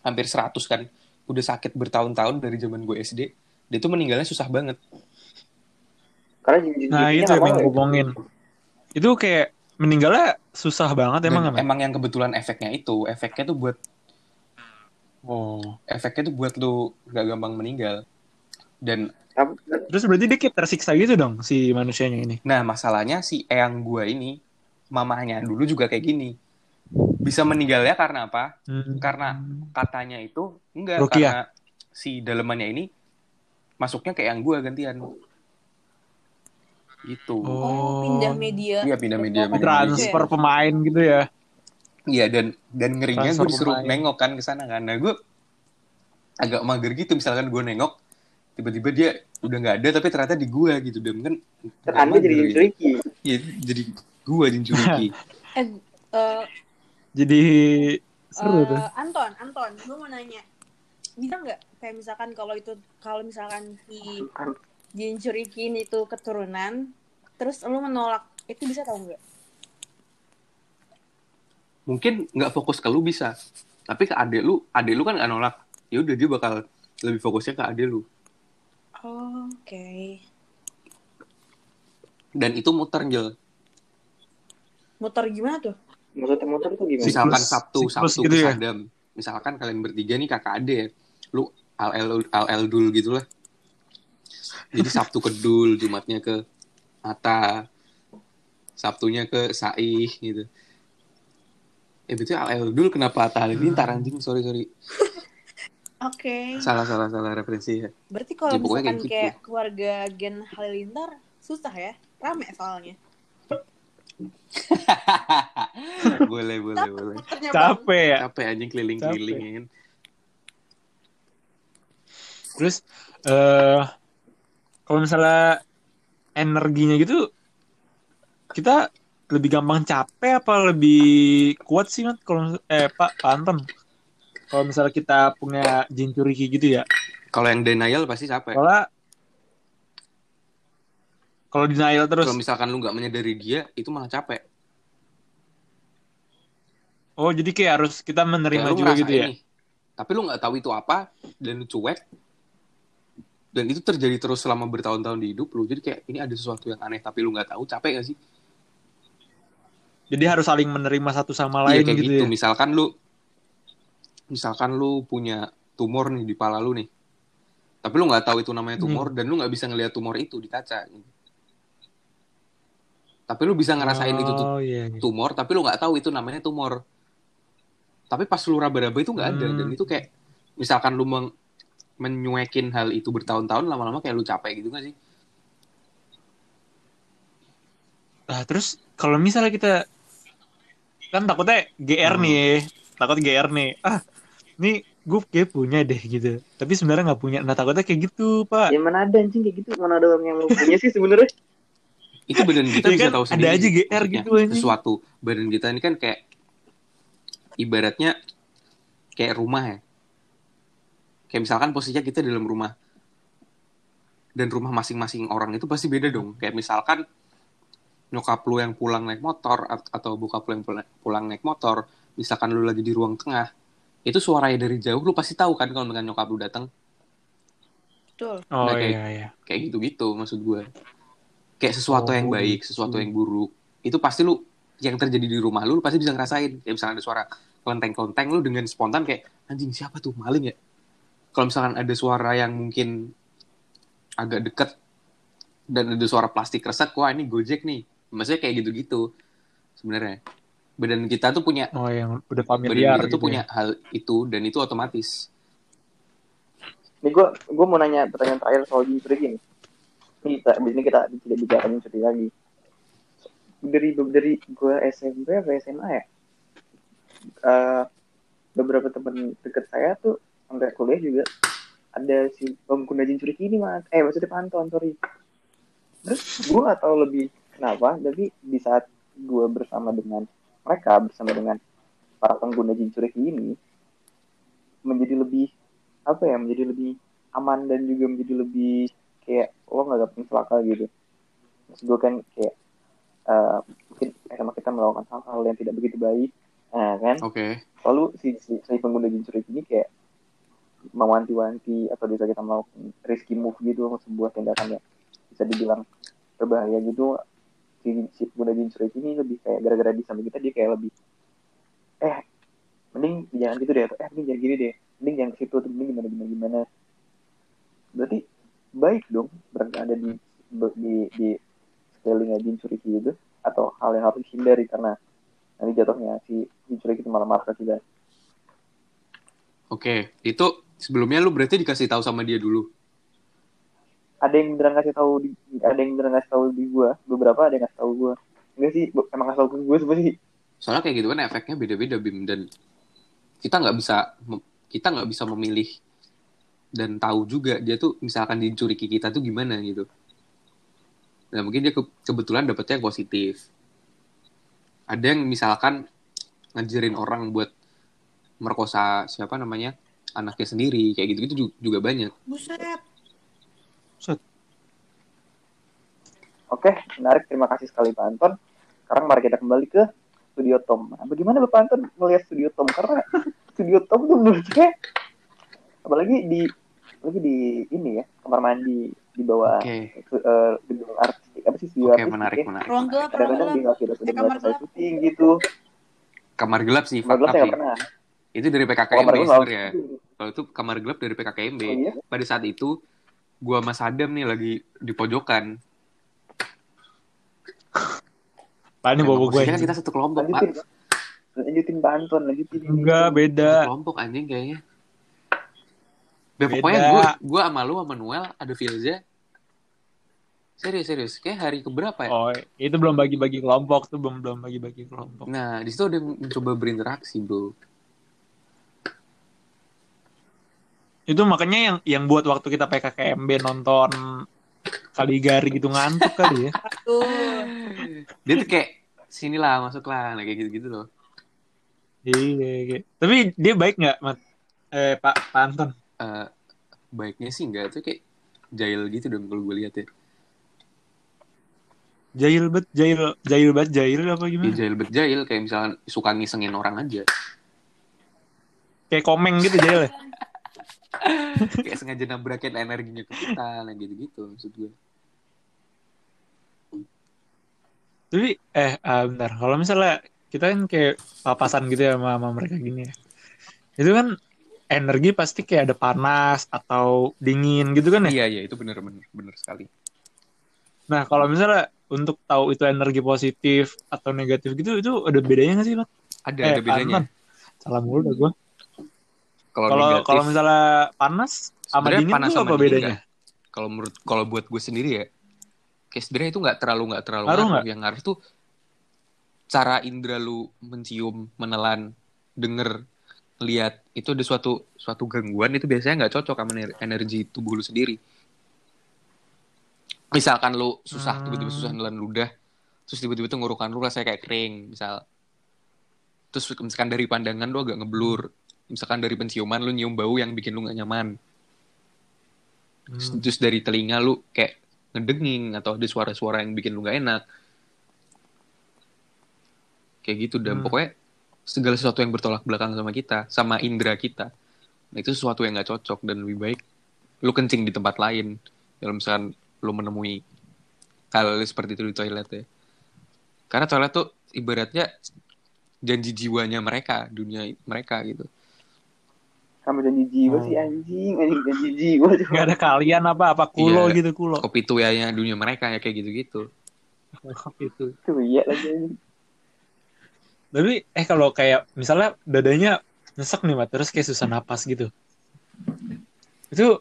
hampir 100 kan. Udah sakit bertahun-tahun dari zaman gue SD dia tuh meninggalnya susah banget. Karena nah itu yang pengen ngomongin. Itu kayak meninggalnya susah banget emang Dan emang. emang yang kebetulan efeknya itu. Efeknya tuh buat Oh. efeknya tuh buat lu gak gampang meninggal. Dan Terus berarti dia kayak tersiksa gitu dong si manusianya ini. nah masalahnya si eyang gua ini mamahnya dulu juga kayak gini bisa meninggalnya karena apa Hmm. karena katanya itu enggak Rukiah. karena si dalemannya ini masuknya ke eyang gua gantian gitu Oh. Oh, pindah media. Iya, pindah media, pindah media. transfer pemain gitu ya. Iya dan dan ngerinya gue disuruh pemain. nengok kan ke sana kan. Nah gue agak mager gitu misalkan gue nengok tiba-tiba dia udah nggak ada tapi ternyata di gue gitu dan kan kan jadi ya. Jinchuriki Iya jadi gue Jinchuriki. <laughs> Eh, eh, Jadi seru eh, tuh. Anton, Anton, gue mau nanya. Bisa nggak kayak misalkan kalau itu kalau misalkan si Jinchurikin itu keturunan, terus lu menolak Itu bisa tau nggak? Mungkin nggak fokus ke lu bisa, tapi ke adik lu, adik lu kan nggak nolak. Ya udah dia bakal lebih fokusnya ke adik lu. Oh, Oke. Dan itu muter Jel. Muter gimana tuh? Maksudnya motor tuh gimana? Misalkan Sabtu, siklus Sabtu gitu ke ya? Misalkan kalian bertiga nih kakak ya. Lu al al dul gitu lah. Jadi <laughs> Sabtu ke Dul, Jumatnya ke Ata, Sabtunya ke Saih gitu. Eh betul al dul kenapa Ata Halilintar anjing? Sorry sorry. <laughs> Oke. Salah salah salah referensi ya. Berarti kalau Ya, misalkan kayak gitu. kayak keluarga Gen Halilintar susah ya? Rame soalnya. <laughs> <laughs> boleh boleh boleh. Capek ya. Capek anjing keliling-keliling ya kan. Terus eh kalau misalnya energinya gitu kita lebih gampang capek apa lebih kuat sih Mat? Kalau eh Pak, Pak Anton. Kalau misalnya kita punya jin curiki gitu ya. Kalau yang denial pasti capek. Soalnya kalau denial terus Kalau misalkan lu nggak menyadari dia, itu malah capek. Oh jadi kayak harus kita Kayak menerima lu juga gitu ya. nih, tapi lu nggak tahu itu apa dan lu cuek dan itu terjadi terus selama bertahun-tahun di hidup lu jadi kayak ini ada sesuatu yang aneh tapi lu nggak tahu capek gak sih Jadi harus saling menerima satu sama Iya lain kayak gitu, gitu ya. misalkan lu misalkan lu punya tumor nih di pala lu nih tapi lu nggak tahu itu namanya tumor dan lu nggak bisa ngelihat tumor itu di kaca tapi lu bisa ngerasain itu tuh Oh iya. iya. tumor tapi lu nggak tahu itu namanya tumor tapi pas lu raba-raba itu nggak ada Hmm. dan itu kayak misalkan lu meng- menyuekin hal itu bertahun-tahun lama-lama kayak lu capek gitu gak sih Nah, terus kalau misalnya kita kan takutnya GR Hmm. nih, takut GR nih. Ah, nih gue kayak punya deh gitu. Tapi sebenarnya nggak punya. Nah, takutnya kayak gitu, Pak. Ya mana ada anjing kayak gitu, mana ada orang yang mau punya sih sebenarnya. itu badan kita Iya bisa kan, tahu ada sendiri aja GR gitu, sesuatu badan kita ini kan kayak ibaratnya kayak rumah ya kayak misalkan posisinya kita dalam rumah dan rumah masing-masing orang itu pasti beda dong kayak misalkan nyokap lu yang pulang naik motor at- atau bokap lu yang pulang, naik motor misalkan lu lagi di ruang tengah itu suaranya dari jauh lu pasti tahu kan kalau dengan nyokap lu datang Betul. Oh Nah, kayak- iya iya. kayak gitu-gitu maksud gue kayak sesuatu Oh, yang baik gitu. sesuatu yang buruk itu pasti lu yang terjadi di rumah lu, lu pasti bisa ngerasain kayak misalnya ada suara kelenteng-kelenteng lu dengan spontan kayak anjing siapa tuh maling ya kalau misalkan ada suara yang mungkin agak deket dan ada suara plastik resek wah ini gojek nih maksudnya kayak gitu-gitu sebenarnya badan kita tuh punya Oh yang udah badan familiar kita tuh gitu. punya ya. hal itu dan itu otomatis Nih gue gue mau nanya pertanyaan terakhir soal jin nih. Ini kita, abis ini kita tidak bicara jin lagi. Dari dari gue SMP atau SMA ya, eh, beberapa teman dekat saya tuh sampai kuliah juga ada si pengguna jin ini mas. Eh maksudnya pantauan sorry. Terus gue gak tahu lebih kenapa, tapi di saat gue bersama dengan mereka bersama dengan para pengguna jin ini menjadi lebih apa ya menjadi lebih aman dan juga menjadi lebih kayak lo nggak dapet celaka gitu maksud gue kan kayak eh, mungkin sama kita melakukan hal-hal yang tidak begitu baik nah kan? Oke. Lalu si, si, si pengguna jin curik ini kayak mewanti-wanti atau bisa kita melakukan risky move gitu sebuah tindakan yang bisa dibilang berbahaya gitu si, si pengguna jin curik ini lebih kayak gara-gara di samping kita dia kayak lebih eh mending jangan gitu deh atau eh mending jangan gini deh mending jangan ke situ atau mending gimana gimana gimana. Berarti baik dong berarti ada di di di sekelilingnya jin curiki itu atau hal yang harus dihindari karena nanti jatuhnya si jin curiki itu malah marah kita oke itu sebelumnya lu berarti dikasih tahu sama dia dulu? Ada yang beneran kasih tahu di ada yang beneran kasih tahu di gua. Beberapa ada yang kasih tahu gua. Enggak sih emang kasih tahu ke gua semua sih. Soalnya kayak gitu kan efeknya beda-beda bim. Dan kita nggak bisa kita nggak bisa memilih dan tahu juga dia tuh misalkan dicuri ke kita tuh gimana gitu nah mungkin dia ke- kebetulan dapetnya yang positif ada yang misalkan ngajarin orang buat merkosa siapa namanya anaknya sendiri kayak gitu-gitu ju- juga banyak Buset. Oke, menarik. Terima kasih sekali Pak Anton. Sekarang mari kita kembali ke Studio Tom. Nah, bagaimana Bapak Anton melihat Studio Tom? Karena Studio Tom tuh menurut saya, apalagi di apalagi di ini ya kamar mandi di bawah Oke. eh, gedung artistik apa sih studio Oke, artistik menarik, ya? menarik. Ruang gelap, Kadang-kadang dia gelap. nggak kira sudah Eh, kamar gelap. syuting gitu. Kamar gelap sih, Kamar gelap nggak pernah. Itu dari PKKMB kamar gelap sebenarnya. Kalau itu kamar gelap dari PKKMB. Oh iya? Pada saat itu, gua sama Sadam nih lagi di pojokan. Pak ini bawa gue kan kita satu kelompok, Pak. Lanjutin, Pak. lanjutin Pak Anton, lanjutin. Enggak, beda. Satu kelompok anjing kayaknya. Ya, Beda. pokoknya gue gua sama lu sama Noel ada Filza. Serius, serius. Kayak hari keberapa ya? Oh, itu belum bagi-bagi kelompok tuh belum belum bagi-bagi kelompok. Nah, di situ ada yang mencoba berinteraksi, bro. Itu makanya yang yang buat waktu kita PKKMB nonton Kaligari gitu ngantuk kali ya. Dia tuh kayak, sinilah, masuklah. Nah, kayak gitu-gitu loh. Iya, iya. Tapi dia baik nggak, Mat? Eh, Pak, Pak Anton. Eh, baiknya sih enggak. Tuh kayak jahil gitu dong kalau gue lihat ya. Jahil bet, jahil, jahil bet, jahil apa gimana? jahil bet jahil. Kayak misalnya suka ngisengin orang aja. Kayak komeng gitu jahil ya. <laughs> kayak sengaja nabrakin energinya ke kita. Nah, gitu-gitu maksud gue. Tapi, eh, ah, bentar. Kalau misalnya kita kan kayak papasan gitu ya sama, sama mereka gini ya. Itu kan energi pasti kayak ada panas atau dingin gitu kan ya. Iya, iya. Itu bener-bener bener sekali. Nah, kalau misalnya untuk tahu itu energi positif atau negatif gitu, itu ada bedanya nggak sih, Mat? Ada, Eh, ada bedanya. Salah mulu dah gue. Kalau Kalau misalnya panas sama Sebenarnya dingin panas tuh sama apa dingin bedanya? kalau menurut kalau buat gue sendiri ya, kayak sebenarnya itu nggak terlalu nggak terlalu Ngaruh ngaruh. Yang ngaruh tuh cara indera lu mencium, menelan, denger, lihat itu ada suatu suatu gangguan itu biasanya nggak cocok sama ener- energi tubuh lu sendiri. Misalkan lu susah Hmm. tiba-tiba susah nelan ludah, terus tiba-tiba tuh ngurukan lu rasanya kayak kering, misal. Terus misalkan dari pandangan lu agak ngeblur, misalkan dari penciuman lu nyium bau yang bikin lu nggak nyaman. Terus, Hmm. terus dari telinga lu kayak ngedenging atau ada suara-suara yang bikin lu gak enak. Kayak gitu dan Hmm. pokoknya segala sesuatu yang bertolak belakang sama kita, sama indera kita. Nah, itu sesuatu yang gak cocok dan lebih baik lu kencing di tempat lain. Kalau misalkan lu menemui hal seperti itu di toilet ya. Karena toilet tuh ibaratnya janji jiwanya mereka, dunia mereka gitu. Sama janji jiwa Oh. sih anjing, anjing janji jiwa. Nggak ada kalian apa apa kulo Iya. gitu kulo. Kopi tuyanya dunia mereka ya kayak gitu-gitu. itu. Tuh iya lagi. Tapi eh kalau kayak misalnya dadanya nyesek nih, Mat, terus kayak susah napas gitu. Itu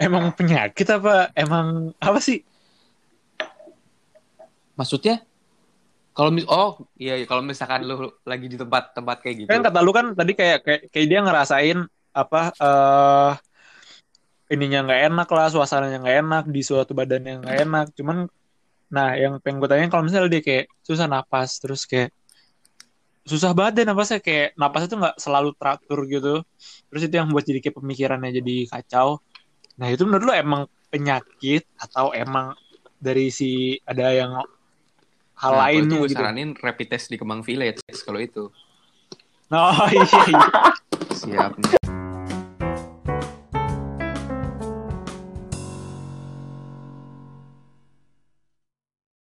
emang penyakit apa emang apa sih? Maksudnya kalau mis oh iya iya, kalau misalkan lu lagi di tempat-tempat kayak gitu. Kan kata lu kan tadi kayak kayak, kayak dia ngerasain apa eh ininya nggak enak lah, suasananya nggak enak di suatu badan yang nggak enak. Cuman nah yang pengen gue tanya kalau misalnya dia kayak susah napas terus kayak susah banget deh napasnya kayak napas itu nggak selalu teratur gitu. Terus itu yang buat jadi kayak pemikirannya jadi kacau. Nah itu menurut lu emang penyakit atau emang dari si ada yang hal Nah, itu gue gitu? saranin rapid test di Kemang Village kalau itu. Oh iya iya. Siap nih.